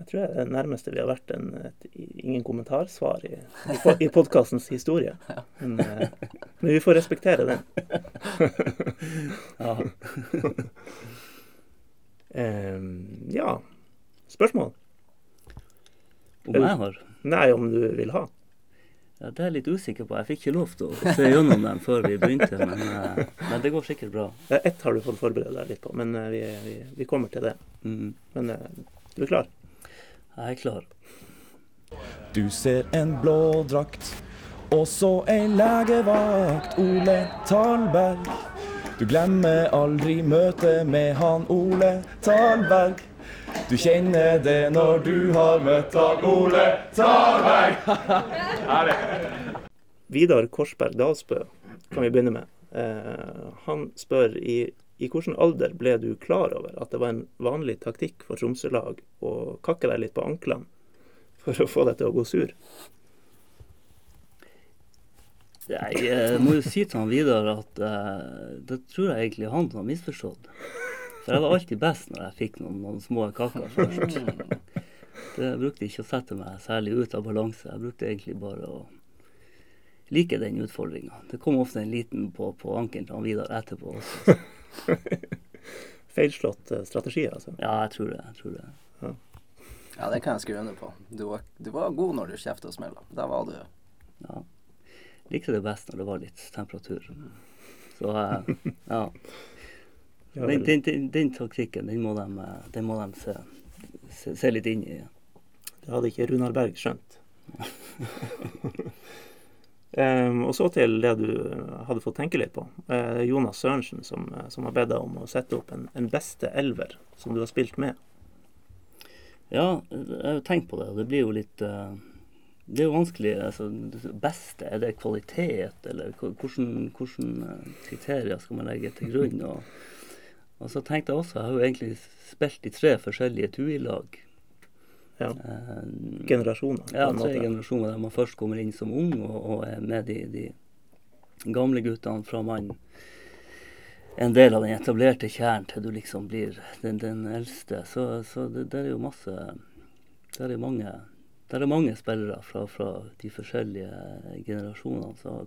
S1: Jeg tror det er det nærmeste vi har vært en, et ingen kommentarsvar i, i, i podkastens historie. <laughs> Men, eh, men vi får respektere den. <laughs>
S3: Ja. <laughs>
S1: Ja. Spørsmål?
S3: Om jeg har
S1: Nei, om du vil ha.
S3: ja, Det er jeg litt usikker på. Jeg fikk ikke lov til å se gjennom dem før vi begynte, men, eh, men det går sikkert bra.
S1: Ett har du fått forberede deg litt på, men eh, vi, vi, vi kommer til det.
S3: Mm.
S1: Men du er klar?
S3: Jeg er klar.
S4: Du ser en blå drakt, og så ei legevakt, Ole Talberg. Du glemmer aldri møtet med han Ole Talberg. Du kjenner det når du har møtt han Ole Talberg. <laughs>
S1: Vidar Korsberg Dalsbø kan vi begynne med. Eh, han spør i, i hvilken alder ble du klar over at det var en vanlig taktikk for Tromsø-lag å kakke deg litt på anklene for å få deg til å gå sur?
S3: Jeg må jo si til han Vidar at uh, det tror jeg egentlig han har misforstått. For jeg var alltid best når jeg fikk noen, noen små kaker først. Det brukte ikke å sette meg særlig ut av balanse. Jeg brukte egentlig bare å like den utfordringa. Det kom ofte en liten på, på ankelen til han Vidar etterpå også. <laughs>
S1: Feilslått eh, strategi, altså.
S3: Ja, jeg tror det. Jeg tror det.
S2: Ja, det kan jeg skrive under på. Du var, du var god når du kjefta og smella. Der var du.
S3: Ja. Likte det best når det var litt temperatur. Så eh, ja. <laughs>
S1: Ja,
S3: Den, den, den, den taktikken, den må de, eh, den må de se, se, se litt inn i.
S1: Det hadde ikke Runar Berg skjønt. <laughs> Em, og så til det du hadde fått tenke litt på. Eh, Jonas Sørensen som, som har bedt deg om å sette opp en, en beste elver som du har spilt med.
S3: Ja, jeg har jo tenkt på det. Det blir jo litt uh, Det er jo vanskelig. altså Beste, er det kvalitet, eller hvordan eh, kriterier skal man legge til grunn? Og, og så tenkte jeg også, jeg har jo egentlig spilt i tre forskjellige TUI-lag.
S1: Ja.
S3: Eh,
S1: Generasjoner.
S3: ja, tre
S1: måte.
S3: generasjoner der man først kommer inn som ung, og, og er med de, de gamle guttene fra man en del av den etablerte kjernen til du liksom blir den, den eldste. Så, så det, det er jo masse Det er mange, det er mange spillere fra, fra de forskjellige generasjonene. Så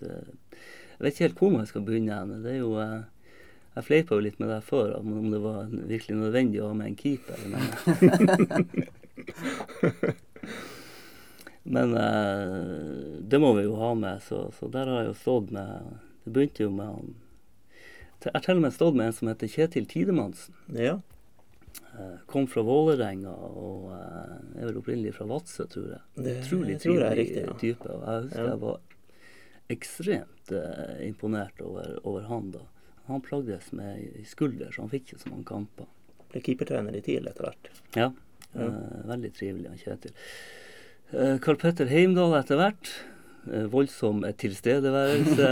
S3: det, jeg vet ikke helt hvor man skal begynne. Det er jo eh, Jeg fleipa jo litt med deg før, om om det var virkelig nødvendig å ha med en keeper. Men, <laughs> <laughs> men eh, det må vi jo ha med, så, så der har jeg jo stått med Det begynte jo med han Jeg har til og med stått med en som heter Kjetil Tidemannsen.
S1: Ja.
S3: Eh, Kom fra Vålerenga og eh, er vel opprinnelig fra Vadsø, tror jeg.
S1: Det
S3: Utrolig trivelig
S1: ja.
S3: type. Og jeg husker
S1: Ja.
S3: jeg var ekstremt eh, imponert over, over han da. Han plagdes med skulder, så han fikk ikke så mange kamper.
S1: Ble keepertrener i TIL etter hvert.
S3: Ja,
S1: Ja.
S3: eh, veldig trivelig han Kjetil. Eh, Karl Petter Heimdal etter hvert. Eh, voldsom tilstedeværelse.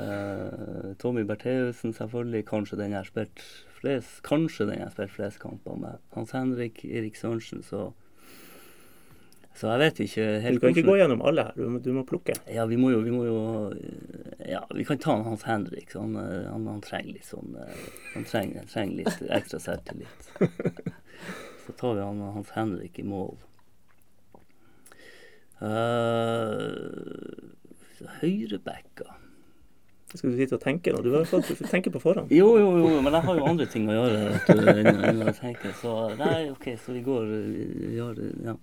S3: <laughs> Tommy Bertheussen selvfølgelig. Kanskje den jeg har spilt flest Kanskje den jeg har spilt flest kamper med. Hans Henrik, Erik Sørensen, så Så jeg vet ikke
S1: Du kan ikke gå gjennom alle her, du må, du må plukke.
S3: ja, vi må jo, vi må jo Ja, vi kan ta Hans Henrik. Han, han, han trenger litt sånn Han trenger, trenger litt ekstra selvtillit. <laughs> Så tar vi han Hans Henrik i mål. Uh, Høyrebacka
S1: Skal du sitte og tenke nå? Du har fått tenke på forhånd.
S3: Jo, jo, jo, men jeg har jo andre ting å gjøre enn å tenke. Så nei, OK, så vi går vi gjør, Ja.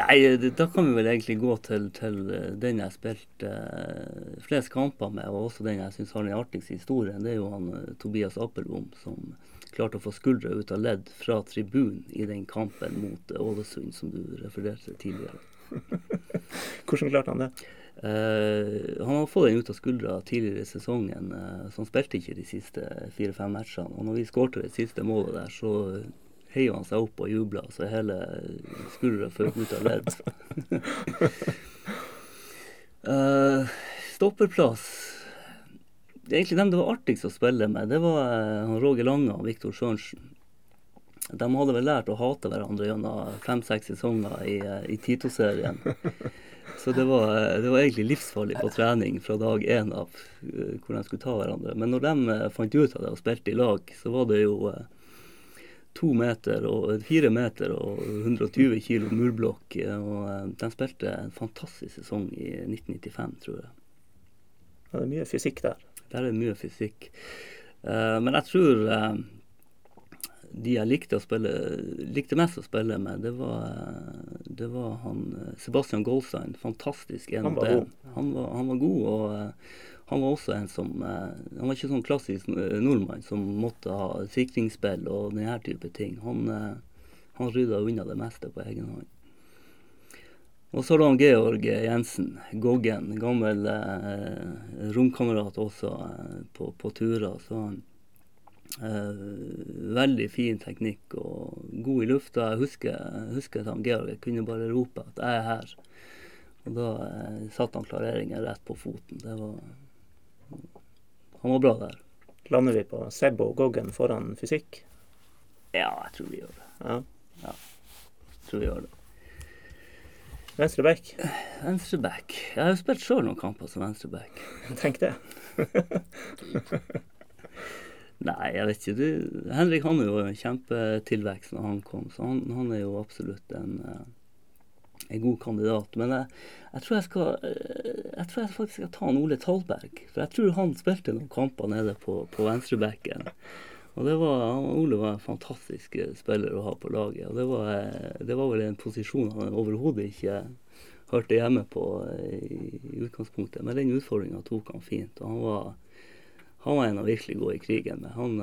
S3: Nei, da kan vi vel egentlig gå til, til eh, den jeg spilte eh, flest kamper med, og også den jeg syns har den artigste historien. Det er jo han eh, Tobias Appelbom som klarte å få skuldra ut av ledd fra tribunen i den kampen mot eh, Ålesund som du refererte tidligere. <laughs>
S1: Hvordan klarte han det?
S3: Uh, han har fått den ut av skuldra tidligere i sesongen, uh, så han spilte ikke de siste fire-fem matchene. Og når vi skårte det siste målet der, så heiv han seg opp og jubla, så hele skuldra føk ut av ledd. uh, <laughs> <laughs> stopperplass egentlig dem det var artigst å spille med. Det var uh, Roger Lange og Viktor Sørensen. De hadde vel lært å hate hverandre gjennom fem-seks sesonger i, eh, i Tito-serien. Så det var, det var egentlig livsfarlig på trening fra dag én av eh, hvor de skulle ta hverandre. Men når de eh, fant ut av det og spilte i lag, så var det jo eh, to meter og fire meter og 120 kilo murblokk. Og eh, de spilte en fantastisk sesong i 1995, tror jeg.
S1: Ja, det er mye fysikk der.
S3: Der er mye fysikk. Eh, men jeg tror eh, de jeg likte, å spille, likte mest å spille med, det var, eh, det var han Sebastian Goldstein. Fantastisk. en
S1: Han var.
S3: Han var, han var god, og han var også en som Han var ikke sånn klassisk nordmann som måtte ha sikringsspill og denne type ting. Han, han rydda unna det meste på egen hånd. Og så har han Georg Jensen, Goggen, gammel eh, romkamerat også eh, på, på turer. Så eh, veldig fin teknikk og god i lufta. Jeg husker, husker at han Georg jeg kunne bare rope at 'jeg er her'. Og da eh, satte han klareringen rett på foten. Det var Han var bra der.
S1: Lander vi på Seb og Goggen foran fysikk?
S3: Ja, jeg tror vi gjør det.
S1: Ja.
S3: Jeg tror vi gjør det.
S1: Venstre back.
S3: Venstreback. Jeg har jo spilt sjøl noen kamper som venstreback. <laughs>
S1: Tenk det. <laughs>
S3: Nei, jeg vet ikke. Du, Henrik han er jo en kjempetilvekst når han kom, så han, han er jo absolutt en, eh, en god kandidat. Men jeg, jeg, tror jeg, skal, eh, jeg tror jeg faktisk skal ta en Ole Talberg. For jeg tror han spilte noen kamper nede på, på venstrebacken. Og det var, han- Ole var en fantastisk eh, spiller å ha på laget. Og det var, eh, det var vel en posisjon han overhodet ikke hørte hjemme på eh, i, i utgangspunktet. Men den utfordringa tok han fint. Og han var, han var en å virkelig gå i krigen med. Han,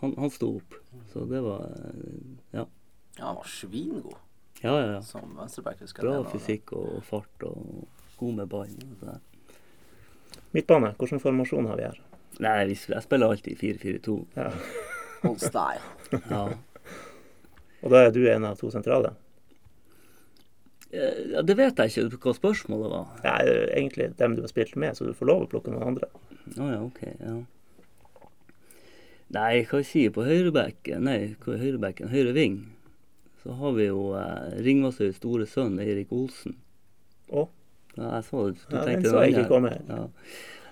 S3: han, han sto opp. Så det var Ja.
S2: Ja, han var svingod
S3: Ja, ja, ja.
S2: som venstreback.
S3: Bra
S2: Det var-
S3: fysikk og fart og god med ball. og det der.
S1: Midtbane, hvilken formasjon har vi her?
S3: Nei, vi jeg spiller alltid 4-4-2.
S1: Ja.
S2: Old style.
S3: Ja.
S1: Og da er du en av to sentrale?
S3: Eh, ja, det vet jeg ikke hva spørsmålet var.
S1: Nei, det er egentlig dem du har spilt med, så du får lov å plukke noen andre.
S3: Å ja, OK. Ja. Nei, hva jeg sier på høyrebekken Nei, hva er høyrebekken? Høyre ving. Så har vi jo eh, Ringvassøys store sønn Eirik Olsen.
S1: Å?
S3: Ja, jeg så, du
S1: Ja, den
S3: tenkte
S1: så jeg
S3: den
S1: ikke komme.
S3: Ja.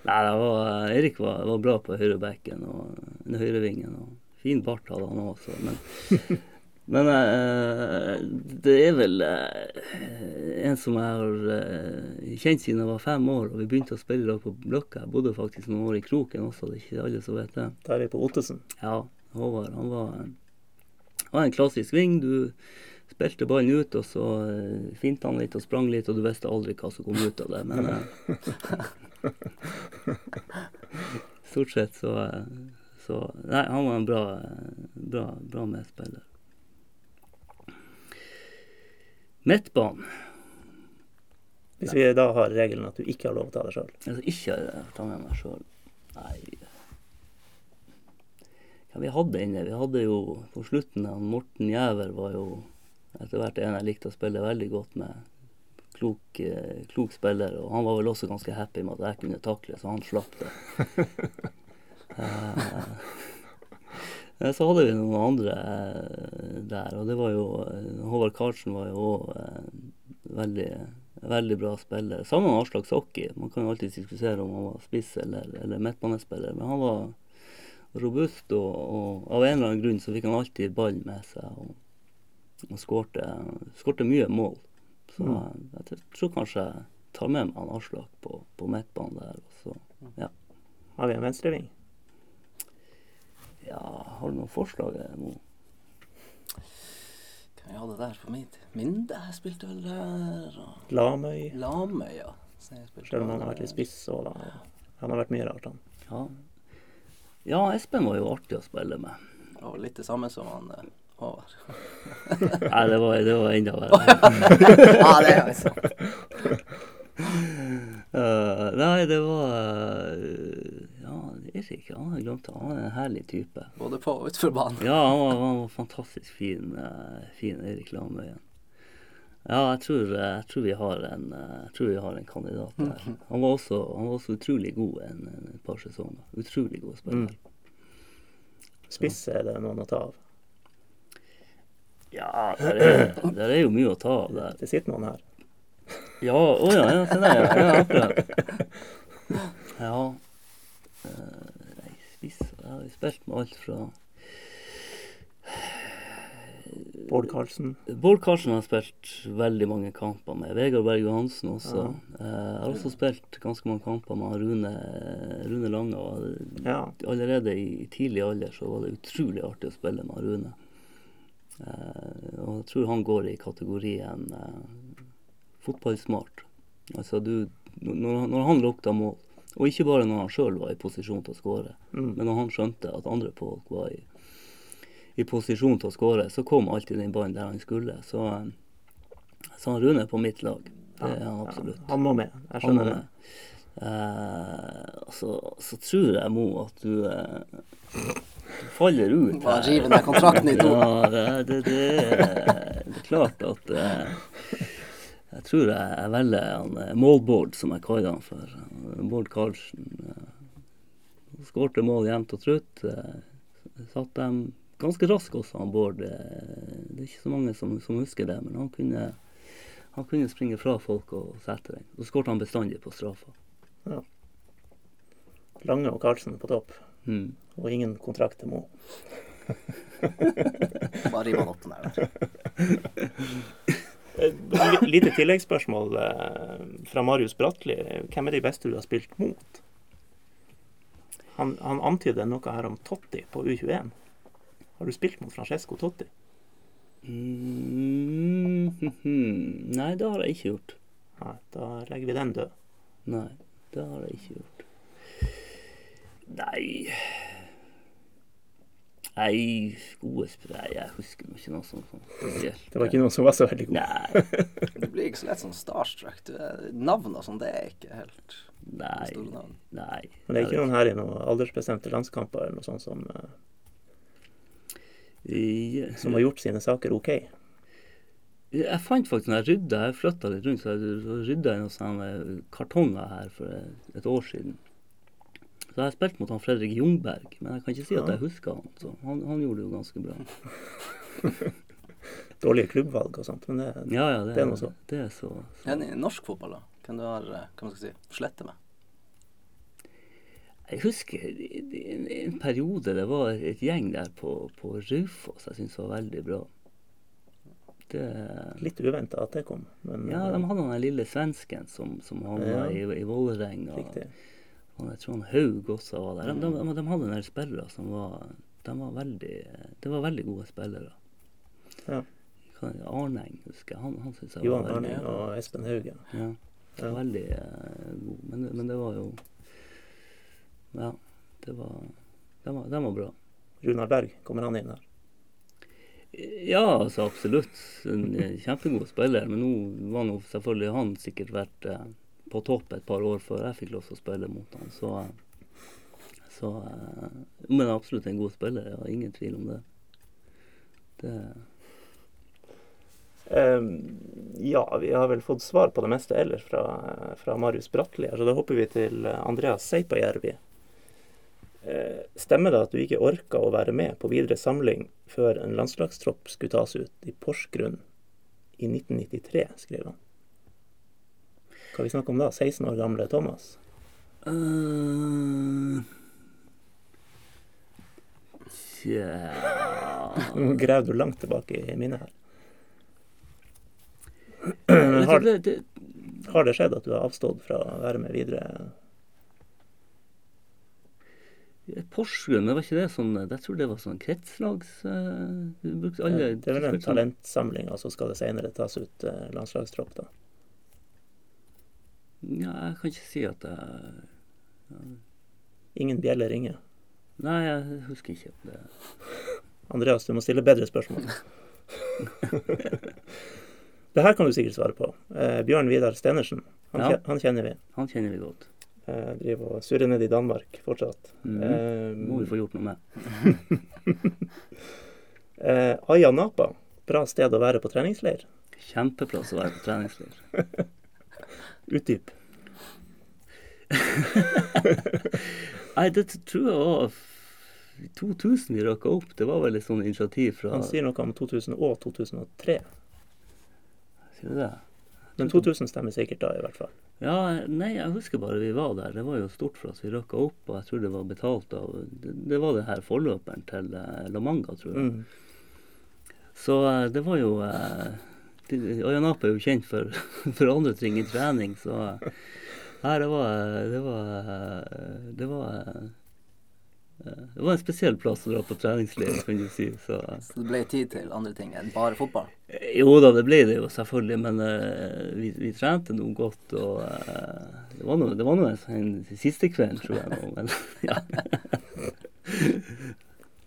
S3: Nei, det var, Erik var, var bra på høyrebekken og høyrevingen. Og fin bart hadde han også. Men, <laughs> men uh, det er vel uh, en som jeg har uh, kjent siden jeg var fem år, og vi begynte å spille i lag på Blokka. Jeg bodde faktisk noen år i Kroken også, det er ikke alle som vet det.
S1: Da er vi på Ottesen.
S3: Ja, Håvard han var, han var en klassisk ving. Du spilte ballen ut, og så uh, finta han litt og sprang litt, og du visste aldri hva som kom ut av det. Men <laughs> <laughs> stort sett så, så Nei, han var en bra, bra, bra medspiller. Midtbanen.
S1: Hvis vi da har regelen at du ikke har lov å ta deg sjøl.
S3: Altså ikke eh, ta med meg sjøl. Nei Hva vi hadde inne? Vi hadde jo på slutten Morten Jæver var jo etter hvert en jeg likte å spille veldig godt med. Klok, eh, klok spiller. Og han var vel også ganske happy med at jeg kunne takle, så han slapp det. <laughs> Eh, eh, så hadde vi noen andre eh, der, og det var jo Håvard Karlsen var jo òg veldig, veldig bra spiller. Sammen med Aslak Sokki. Man kan jo alltid diskutere om han var spiss eller, eller midtbanespiller, men han var robust, og, og av en eller annen grunn så fikk han alltid ball med seg. og og skårte, skårte mye mål. Så
S1: Mm.
S3: jeg, tror kanskje jeg tar med meg han Aslak på, på midtbanen der. Og så, ja.
S1: Har vi en venstreving?
S3: ja, har du noen forslag, Mo?
S2: Hvem jeg hadde der på min tid? Minde jeg spilte vel der. Og
S1: Lamøy?
S2: Lamøy, ja.
S1: Selv om han har vært litt spiss òg, da. Han har vært mye rart, han.
S3: Ja. ja, Espen var jo artig å spille med.
S2: Og litt det samme som han Håvard. <laughs>
S3: Nei, det var, det var enda verre. <laughs>
S2: ja, det er jo sant.
S3: Uh, <laughs> nei, det var uh, Ja, Erik, han har glemt det. Han er en herlig type.
S2: Både på og utenfor banen.
S3: Ja, han var, han var fantastisk fin, uh, fin Erik Lamøyen. Ja, jeg tror, jeg tror vi har en jeg tror vi har en kandidat der. Han var også, han var også utrolig god en, en par sesonger. Utrolig god spiller.
S1: Spiss er det noen å ta av.
S3: Ja, der er, der er jo mye å ta av der.
S1: Det sitter noen her.
S3: Ja, å ja, ja, se der, ja. akkurat. Ja. Eh, Nei, Jeg har spilt med alt fra
S1: Bård Karlsen.
S3: Bård Karlsen har spilt veldig mange kamper med. Vegard Berg Johansen også. Ja. Jeg har også spilt ganske mange kamper med Rune, Rune Lange. Og
S1: Ja.
S3: allerede i tidlig alder så var det utrolig artig å spille med Rune. Eh, og jeg tror han går i kategorien eh, fotballsmart. Altså du Når, når han lukta mål, og ikke bare når han sjøl var i posisjon til å skåre,
S1: Mm.
S3: men når han skjønte at andre folk var i, i posisjon til å skåre, så kom alltid den ballen der han skulle. Så, eh, så han Rune er på mitt lag. Det er han absolutt.
S1: Han må med. Jeg skjønner det.
S3: Eh, så, så tror jeg, Mo, at du, eh, faller ut
S2: Bare rive ned kontrakten i to. <laughs>
S3: Ja, det, det, det, er- det er klart at eh, Jeg tror jeg, jeg velger han eh, Målbord, som jeg kaller han for. Bård Karlsen. Eh, Skårte mål jevnt og trutt. Eh, satt dem ganske raskt også, han Bård. Det er ikke så mange som, som husker det, men han kunne, han kunne springe fra folk og sette den. Så skårte han bestandig på straffa.
S1: Lange og Karlsen på topp.
S3: Mm.
S1: Og ingen kontrakt til Mo. <laughs>
S2: Bare rive han opp den der.
S1: Et Lite tilleggsspørsmål eh, fra Marius Bratli. Hvem er de beste du har spilt mot? Han, han antyder noe her om Totti på U21. Har du spilt mot Francesco Totti?
S3: Mm, Nei, det har jeg ikke gjort.
S1: Nei, da legger vi den død.
S3: Nei, det har jeg ikke gjort. Nei Nei, gode spillere Jeg husker ikke noe sånt sånn. spesielt.
S1: Det var ikke noen som var så veldig god.
S3: Nei.
S2: Du blir ikke så lett sånn starstruck. Du navn og sånn, det er ikke helt
S3: Nei.
S2: store navn.
S3: nei
S1: Men det er ikke noen her i noen aldersbestemte landskamper eller noe sånt som, eh,
S3: Ja,
S1: som har gjort sine saker OK.
S3: Jeg fant faktisk når jeg rydda Jeg flytta litt rundt, så jeg rydda jeg noen sånne kartonger her for et år siden. Så jeg har spilt mot han Fredrik Jungberg, men jeg kan ikke si at jeg husker han. Så han, han gjorde det jo ganske bra. <laughs>
S1: Dårlige klubbvalg og sånt, men det,
S3: Ja, ja, det,
S1: Det er noe så.
S3: Det er så, så.
S2: I norsk fotball, da? Kan du har eh, hva man skal si, slette med?
S3: Jeg husker en, en periode det var et gjeng der på, på Raufoss jeg syntes var veldig bra. Det,
S1: litt uventa at det kom. Men
S3: ja, de hadde den lille svensken som, som havna
S1: Ja.
S3: i, i Vålerenga. Jeg tror han Haug også var der. De, de, de hadde en del spillere som var De var veldig Det var veldig gode spillere.
S1: Ja.
S3: Arneng, husker jeg. Han, han synes jeg
S1: Johan
S3: var veldig
S1: Arning og Espen Haug,
S3: ja,
S1: Ja.
S3: Veldig eh, god. Men, men det var jo Ja, det var De var, var bra.
S1: Runar Berg, kommer han inn her?
S3: Ja, altså absolutt. En kjempegod spiller. Men nå var nå selvfølgelig han sikkert vært eh, på topp et par år før jeg fikk lov til å spille mot han. Så, eh, så eh, Men absolutt en god spiller, jeg har Ingen tvil om det. Det
S1: Um, ja, vi har vel fått svar på det meste ellers fra, fra Marius Bratli så da hopper vi til eh, Andreas Seipajärvi. Eh, stemmer det at du ikke orka å være med på videre samling før en landslagstropp skulle tas ut i Porsgrunn i 1993, skriver han. Hva vi snakker om da? 16 år gamle Thomas?
S3: uh, yeah.
S1: Nå graver du langt tilbake i minnet her. Men har, har det skjedd at du har avstått fra å være med videre?
S3: Porsgrunn, var ikke det sånn Jeg tror det var sånn kretslags... eh, brukte alle,
S1: det er vel talentsamling, og så skal det senere tas ut eh, landslagstropp, da.
S3: Ja, jeg kan ikke si at jeg
S1: Ingen bjelle ringer.
S3: Nei, jeg husker ikke. Det.
S1: Andreas, du må stille bedre spørsmål. <laughs> det her kan du sikkert svare på. Eh, Bjørn Vidar Stenersen, han,
S3: Ja.
S1: han kjenner vi.
S3: Han kjenner vi godt.
S1: Eh, driver og surrer ned i Danmark fortsatt.
S3: Mhm. Må vi få gjort noe med.
S1: Eh, <laughs> eh, Aya Napa, bra sted å være på treningsleir.
S3: Kjempeplass å være på treningsleir. <laughs>
S1: Utdyp. <laughs>
S3: Nei, det tror jeg var 2000 vi rocka opp. Det var vel et sånt initiativ fra
S1: Han sier noe om 2000 og 2003.
S3: Sier du det?
S1: Men 2000 stemmer sikkert da, i hvert fall.
S3: Ja, nei, jeg husker bare vi var der. Det var jo stort for oss. Vi rocka opp, og jeg tror det var betalt av Det, det var det her forløperen til eh, La Manga, tror jeg.
S1: Mm.
S3: Så eh, det var jo eh, de- Ayanapa er jo kjent for, <laughs> for andre ting i trening, så Nei, det var Det var, det var det var en spesiell plass å dra på treningsleir, kan du si. Så,
S2: Så det ble tid til andre ting enn bare fotball.
S3: jo da, det ble det jo selvfølgelig, men uh, vi, vi trente nå godt. Og uh, det var nå det var nå en, sånn siste kvelden, tror jeg. nå, Men, <laughs> ja.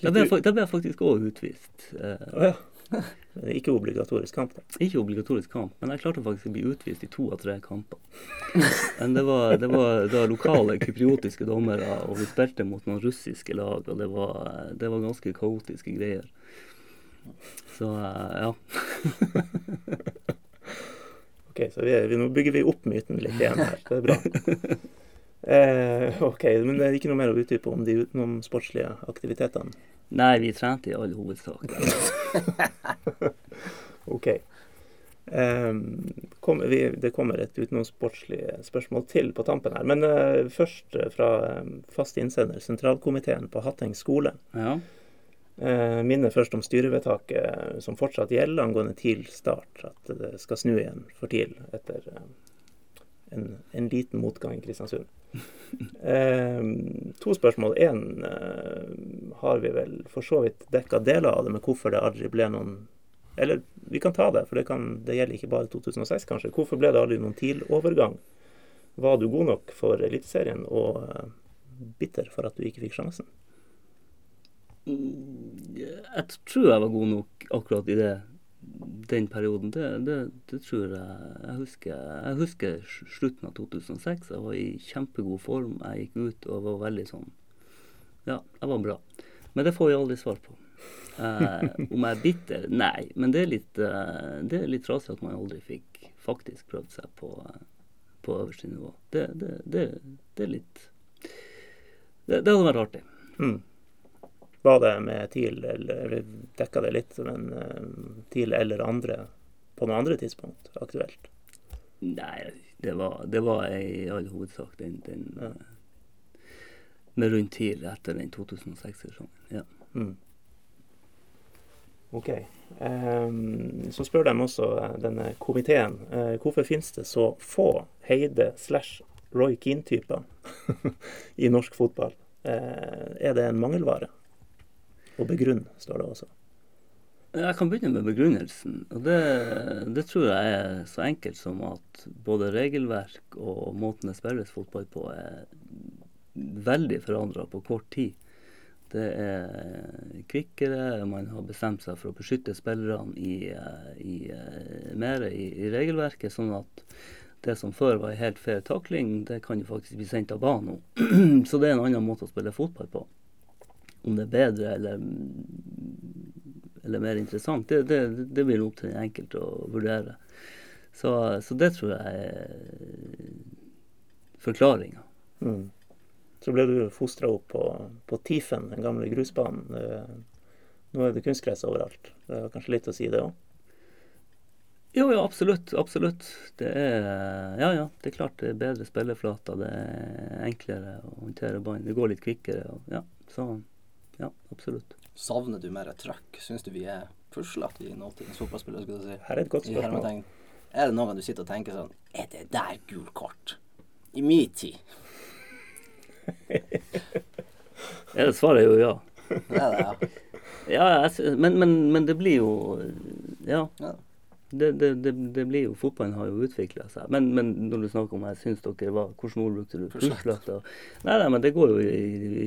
S3: Da ble jeg, da ble jeg faktisk òg utvist.
S1: Uh, ja. Ikke obligatorisk kamp, da.
S3: ikke obligatorisk kamp, men jeg klarte faktisk å bli utvist i to av tre kamper. Men det var, det var da lokale kypriotiske dommere, og vi spilte mot noen russiske lag, og det var, det var ganske kaotiske greier. Så eh, ja. <laughs>
S1: Ok, så vi, vi, nå bygger vi opp myten litt igjen her. Det er bra. <laughs> Eh, ok, men det er ikke noe mer å utdype om de utenomsportslige aktivitetene?
S3: Nei, vi trente i all hovedsak. <laughs>
S1: Ok. Eh, kom, vi, det kommer et utenomsportslig spørsmål til på tampen her. Men eh, først fra eh, fast innsender, sentralkomiteen på Hatteng skole.
S3: Ja.
S1: Eh, minner først om styrevedtaket som fortsatt gjelder angående TIL start. At det skal snu igjen for TIL etter eh, en, en liten motgang i Kristiansund. <laughs> Eh, to spørsmål. Én eh, har vi vel for så vidt dekka deler av det, med hvorfor det aldri ble noen Eller vi kan ta det, for det, kan, det gjelder ikke bare 2006, kanskje. Hvorfor ble det aldri noen TIL-overgang? Var du god nok for Eliteserien og eh, bitter for at du ikke fikk sjansen?
S3: Jeg tror jeg var god nok akkurat i det, den perioden. Det, det, det tror jeg. Jeg husker, jeg husker slutten av 2006. Jeg var i kjempegod form. Jeg gikk ut og var veldig sånn Ja, jeg var bra. Men det får jeg aldri svar på. Eh, om jeg er bitter? Nei. Men det er litt, eh, det er litt trasig at man aldri fikk faktisk prøvd seg på, på øverste nivå. Det, det, det er litt Det, det hadde vært artig.
S1: Mm. Var det med TIL, eller dekka det litt, men eh, TIL eller andre på noe andre tidspunkt aktuelt?
S3: Nei, det var, det var i all hovedsak den, den
S1: Ja.
S3: eh, med rundt TIL etter den 2006-sesongen. Ja.
S1: Mm. OK. Um, så spør de også eh, denne komiteen Uh, hvorfor finnes det så få Heide slash Roy Keane-typer <laughs> i norsk fotball. Uh, er det en mangelvare? Og begrunn, står det også.
S3: Jeg kan begynne med begrunnelsen. og det, det tror jeg er så enkelt som at både regelverk og måten det spilles fotball på, er veldig forandra på kort tid. Det er kvikkere, man har bestemt seg for å beskytte spillerne i, i, mer i, i regelverket, sånn at det som før var helt fair takling, det kan jo faktisk bli sendt av banen nå. <clears throat> Så det er en annen måte å spille fotball på. Om det er bedre eller, eller mer interessant, det, det, det blir opp til den enkelte å vurdere. Så, så det tror jeg er forklaringa.
S1: Mm. Så ble du fostra opp på, på Tifen, den gamle grusbanen. Eh, Nå er det kunstgress overalt. Det har kanskje litt å si, det òg?
S3: Jo, ja, absolutt. Absolutt. Det er Ja, ja. Det er klart det er bedre spilleflater. Det er enklere å håndtere ballen. Det går litt kvikkere. Og, ja, så ja, absolutt.
S2: Savner du mer trøkk? Syns du vi er puslete i nåtidens fotballspillere? skulle du si?
S1: Her er et godt spørsmål.
S2: Er det noen du sitter og tenker sånn Er det der gult kort? I min tid. <laughs>
S3: Ja, det svaret er jo ja.
S2: Det er det, ja.
S3: Ja, jeg, men, men, men det blir jo Ja.
S2: Ja.
S3: Det, det, det, det blir jo Fotballen har jo utvikla seg. Men, men når du snakker om jeg syns dere var hvordan ord brukte du?
S2: Puslete.
S3: Nei, nei, men det går jo i,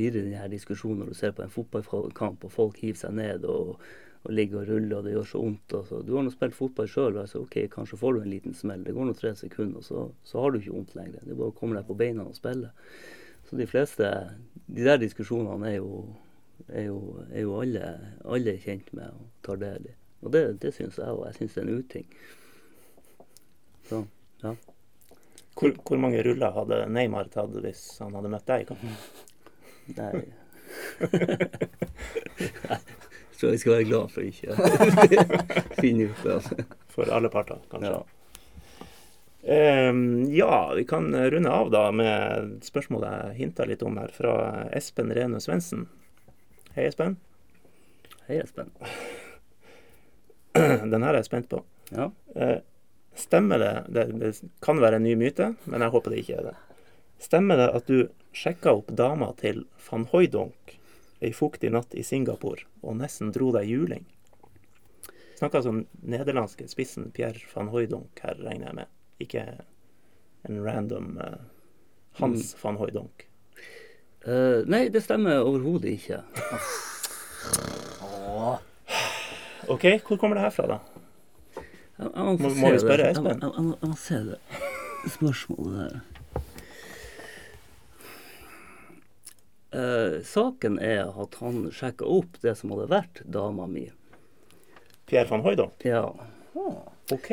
S3: i denne diskusjonen når du ser på en fotballkamp, og folk hiver seg ned og, og ligger og ruller, og det gjør så vondt. Du har nå spilt fotball sjøl, altså, ok, kanskje får du en liten smell. Det går nå tre sekunder, og så, så har du ikke vondt lenger. Det er bare å komme deg på beina og spille. Så de fleste De der diskusjonene er jo, er jo, er jo alle, alle kjent med og tar del i. Og det, det syns jeg, og jeg syns det er en uting. Så, ja.
S1: Hvor, hvor mange ruller hadde Neymar tatt hvis han hadde møtt deg i kampen? <laughs>
S3: Nei Jeg tror jeg skal være glad for ikke <laughs> finne ut av det.
S1: For alle parter, kanskje.
S3: Ja.
S1: Um, ja, vi kan runde av da med spørsmålet jeg hinta litt om her, fra Espen Rene Svendsen. Hei, Espen.
S3: Hei, Espen. <clears throat>
S1: Den her er jeg spent på.
S3: Ja.
S1: Eh, Stemmer det, det Det kan være en ny myte, men jeg håper det ikke er det. Stemmer det at du sjekka opp dama til van Hooydonk ei fuktig natt i Singapore og nesten dro deg juling? Snakka som nederlandske spissen Pierre van Hooydonk her, regner jeg med. Ikke en random uh, Hans van Hooydonk.
S3: Uh, nei, det stemmer overhodet ikke. <laughs>
S1: OK, hvor kommer det her fra, da?
S3: Jeg, jeg må,
S1: Må- må vi spørre Espen?
S3: jeg, jeg, jeg må se det spørsmålet der. Eh, saken er at han sjekka opp det som hadde vært dama mi.
S1: Pierre van Hooydonk?
S3: Ja.
S2: Åh.
S1: OK.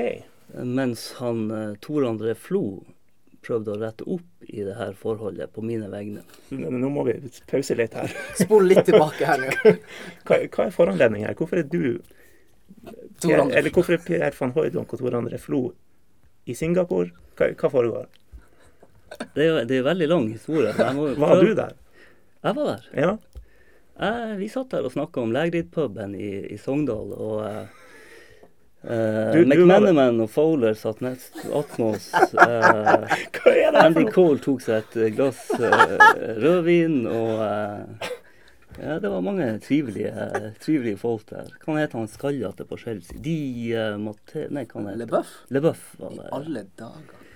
S3: Mens han eh, Tor André Flo prøvde å rette opp i det her forholdet på mine vegne.
S1: Nå må vi pause litt her.
S2: Spol litt tilbake her nå. <laughs>
S1: Hva, hva er foranledningen her? Hvorfor er du
S2: Tor
S1: Pierre, Eller hvorfor er Pierre van Hooydonk og Tor André Flo i Singapore? Hva, hva foregår?
S3: Det er, det er veldig lang historie. jeg må <laughs>
S1: Var du der?
S3: Jeg var der.
S1: Ja.
S3: Jeg, vi satt der og snakka om Legrid-puben i, i Sogndal, og Uh, eh,
S1: Du- du
S3: McManaman og Fowler satt nest attmed oss. <laughs>
S1: Her
S3: Andy? Cole tok seg et glass uh, rødvin, og eh, ja, det var mange trivelige, trivelige folk der. Hva het han skallete på Chelsea? De uh, Matte... Nei, hva han
S2: LeBuff?
S3: LeBuff var
S2: I alle dager.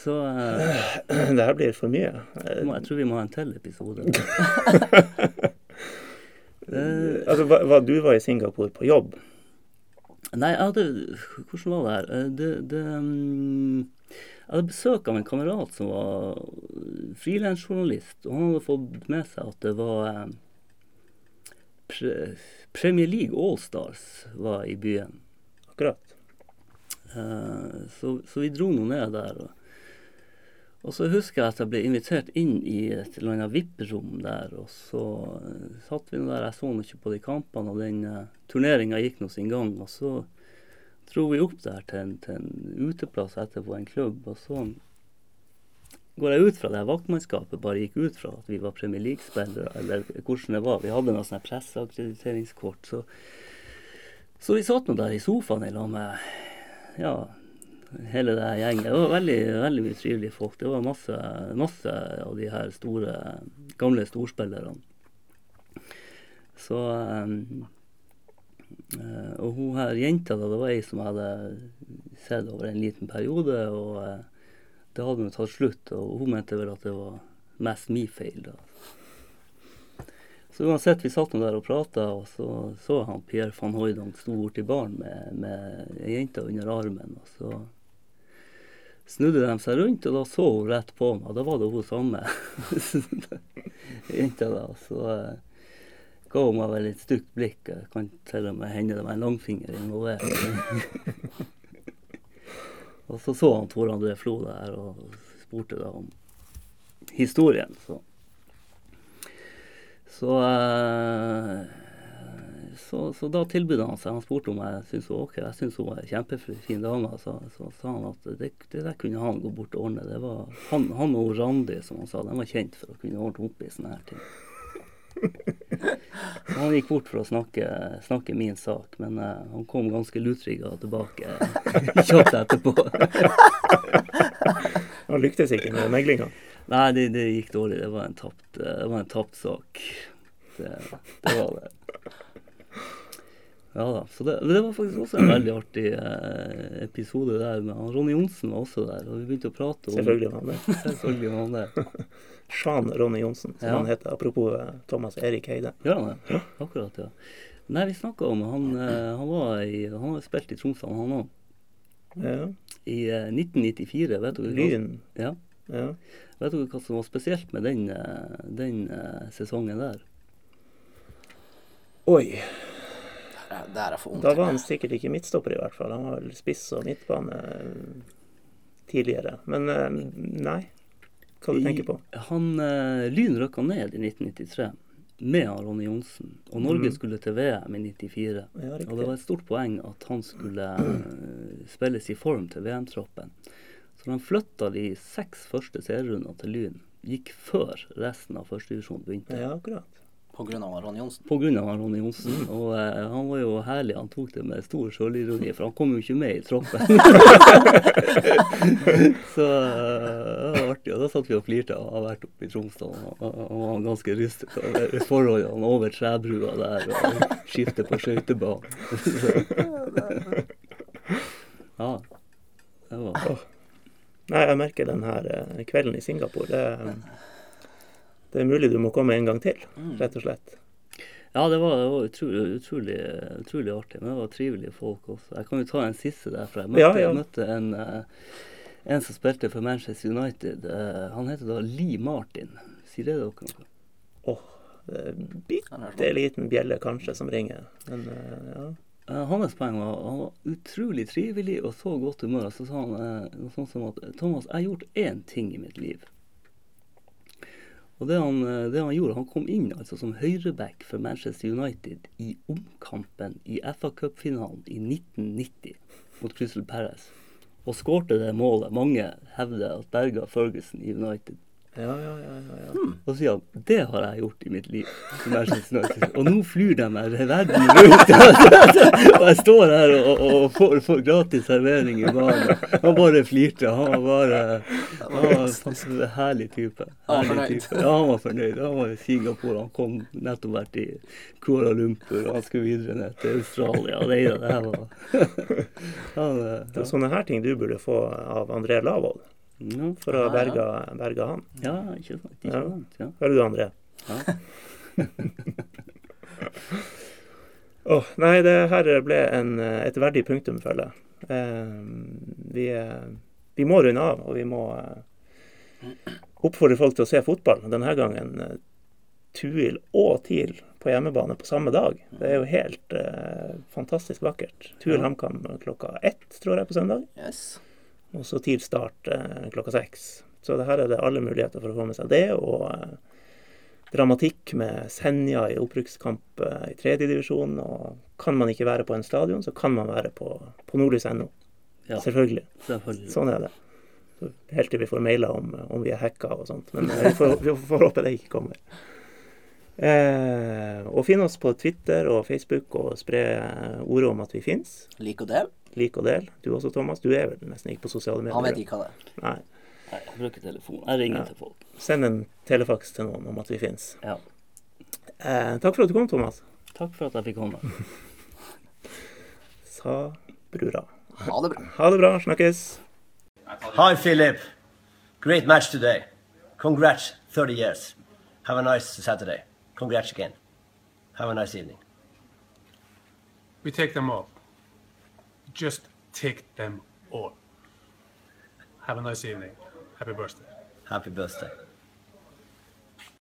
S3: Så uh,
S1: Det her blir for mye. Eh,
S3: må, jeg tror vi må ha en til episode. uh, <laughs> <laughs>
S1: Altså, hva, hva, du var i Singapore på jobb.
S3: Nei, jeg hadde Hvordan var det her? Eh, Det, det um, Jeg hadde besøk av en kamerat som var frilansjournalist, og han hadde fått med seg at det var eh, pre, Premier League Allstars var i byen.
S1: Akkurat.
S3: Uh, Så, så vi dro nå ned der. Og, og så husker jeg at jeg ble invitert inn i et eller annet VIP-rom der. Og så uh, satt vi nå der, jeg så nå ikke på de kampene, og den uh, turneringa gikk nå sin gang. Og så dro vi opp der til en, til en uteplass etterpå, en klubb. Og så går jeg ut fra det her vaktmannskapet bare gikk ut fra at vi var Premier League-spillere, eller hvordan det var. Vi hadde noe sånt presseakkrediteringskort. Så, så vi satt nå der i sofaen i lag med ja, hele det her gjengen. Det var veldig, veldig mye trivelige folk. Det var masse, masse av de her store, gamle storspillerne. Så um, Og hun her jenta, da, det var ei som jeg hadde sett over en liten periode, og eh, det hadde nå tatt slutt. Og hun mente vel at det var mest min feil, da. Så uansett, vi satt nå der og prata, og så så han Pierre van Hooydonk sto borti baren med, med ei jente under armen. Og så snudde de seg rundt, og da så hun rett på meg. Da var det hun samme <laughs> jenta, da. Så uh, ga hun meg vel et stygt blikk. Jeg kan til og med hende det var en langfinger involvert. Og så så han Tor André Flo der og spurte da om historien. Så så, eh, så, så da tilbød han seg. Han spurte om jeg syntes hun var. Jeg syntes hun var en kjempefin dame. Så, så sa han at det, det der kunne han gå bort og ordne. Det var, han, han og Randi, som han sa, de var kjent for å kunne ordne opp i sånne her ting. <laughs> Han gikk bort for å snakke, snakke min sak, men uh, han kom ganske lutrygga tilbake <laughs> kjapt etterpå. <laughs>
S1: Han lyktes ikke med meglinga.
S3: Nei, det, det gikk dårlig. Det var en tapt, det var en tapt sak. Det, det var det. Ja da. Så det, det var faktisk også en <clears throat> veldig artig eh, episode der. med han Ronny Johnsen var også der, og vi begynte å prate om
S1: Selvfølgelig var han det. <laughs>
S3: Selvfølgelig var han det. <laughs>
S1: Sjan Ronny Johnsen, som
S3: Ja.
S1: han heter. Apropos eh, Thomas Erik Heide.
S3: Gjør han det? Akkurat, ja. Nei, vi snakka om Han, eh, han var i Han har spilt i Tromsø, han òg.
S1: Ja.
S3: I eh, 1994, vet dere
S1: Lyn.
S3: Ja.
S1: Ja.
S3: Vet dere hva som var spesielt med den, eh, den eh, sesongen der?
S1: Oi.
S2: Der, der er for ung
S1: Da var han sikkert ikke midtstopper, i hvert fall. Han var vel spiss og midtbane eh, tidligere. Men eh, nei. Hva du tenker på?
S3: Han eh, Lyn røkka ned i 1993 med Aron Ronny Johnsen. Og Norge
S1: mm.
S3: skulle til VM i 94.
S1: Ja,
S3: Og det var et stort poeng at han skulle spilles i form til VM-troppen. Så han flytta de seks første serierundene til Lyn. Gikk før resten av førstedivisjonen begynte.
S1: Ja, akkurat.
S2: På grunn av Ronny Johnsen.
S3: På grunn av Ronny Johnsen. Og eh, han var jo herlig. Han tok det med stor sjølironi, for han kom jo ikke med i troppen. <laughs> så eh, det var artig. Og da satt vi og flirte og har vært oppe i Tromsdal. og Han var ganske rystet over forholdene over trebrua der og skifte på skøytebanen. <laughs> ja. Det var
S1: Nei, jeg merker den her eh, kvelden i Singapore. Det, det er mulig du må komme en gang til, rett og slett.
S3: Ja, det var, det var utrolig, utrolig, utrolig artig. Men det var trivelige folk også. Jeg kan jo ta en siste derfra. Jeg møtte,
S1: Ja, ja.
S3: Jeg møtte en, eh, en som spilte for Manchester United. Eh, Han heter da Lee Martin. Sier det dere noe?
S1: Åh, det er bitte liten bjelle kanskje som ringer. Men eh, ja.
S3: Hans poeng var han var utrolig trivelig og så godt humør. Så sa han noe sånt som at Thomas, jeg har gjort én ting i mitt liv. Og det han, eh, det han gjorde, han kom inn altså som høyreback for Manchester United i omkampen i FA Cup-finalen i 1990 mot Crystal Palace. Og skårte det målet mange hevder at berga Ferguson i United.
S1: Ja, ja, ja, ja, Hmm.
S3: Og så sier han det har jeg gjort i mitt liv. United. Og nå flyr de meg verden rundt. <laughs> og jeg står her og, og, og får, får gratis servering i baren. Han bare flirte. Han var bare han var en herlig type.
S2: Han var
S3: Herlig type. Ja, han var fornøyd. Han var i Singapore. Han kom nettopp vært i Kuala Lumpur, og han skulle videre ned til Australia. Og det, det her var <laughs> han, ja.
S1: Det er sånne her ting du burde få av André Lavold,
S3: ja.
S1: for å berge, berge han.
S3: ja, ikke sant. Ikke
S1: Ja.
S3: sant. Ja.
S1: Hører du, André?
S3: Ja. <laughs>
S1: Åh, nei, det her ble en, et verdig punktum, føler jeg. Eh, vi, vi må runde av, og vi må eh, oppfordre folk til å se fotball. Denne gangen eh, Tuil og TIL på hjemmebane på samme dag. Det er jo helt eh, fantastisk vakkert. Tuil
S3: Ja.
S1: HamKam klokka ett, tror jeg, på søndag.
S2: Yes.
S1: Og så TIL start eh, klokka seks. Så det her er det alle muligheter for å få med seg det. Og eh, dramatikk med Senja i opprykkskamp eh, i tredjedivisjon. Og kan man ikke være på en stadion, så kan man være på, på nordlys.no.
S3: Ja.
S1: Selvfølgelig.
S3: Selvfølgelig.
S1: Sånn er det. Så Helt til vi får mailer om, om vi er hacka og sånt. Men vi får, vi får håpe det ikke kommer. Eh, og finn oss på Twitter og Facebook og spre ordet om at vi fins.
S2: Og del.
S1: Lik og del. Du også, Thomas. Du er vel nesten ikke på sosiale medier?
S2: Han vet ikke hva det er.
S1: Nei.
S3: Nei, jeg bruker telefon. Jeg ringer
S1: Ja.
S3: til folk.
S1: Send en telefaks til noen om at vi fins.
S3: Ja.
S1: Eh, takk for at du kom, Thomas.
S3: Takk for at jeg fikk komme. <laughs>
S1: Sa brura.
S2: Ha det bra.
S1: Ha det bra. Snakkes.
S5: Hi, Philip. Great match today. Congrats, 30 years. Have a nice Saturday. Congrats again. Have a nice evening.
S6: We take them all. Just take them all. Have a nice evening. Happy birthday.
S5: Happy birthday.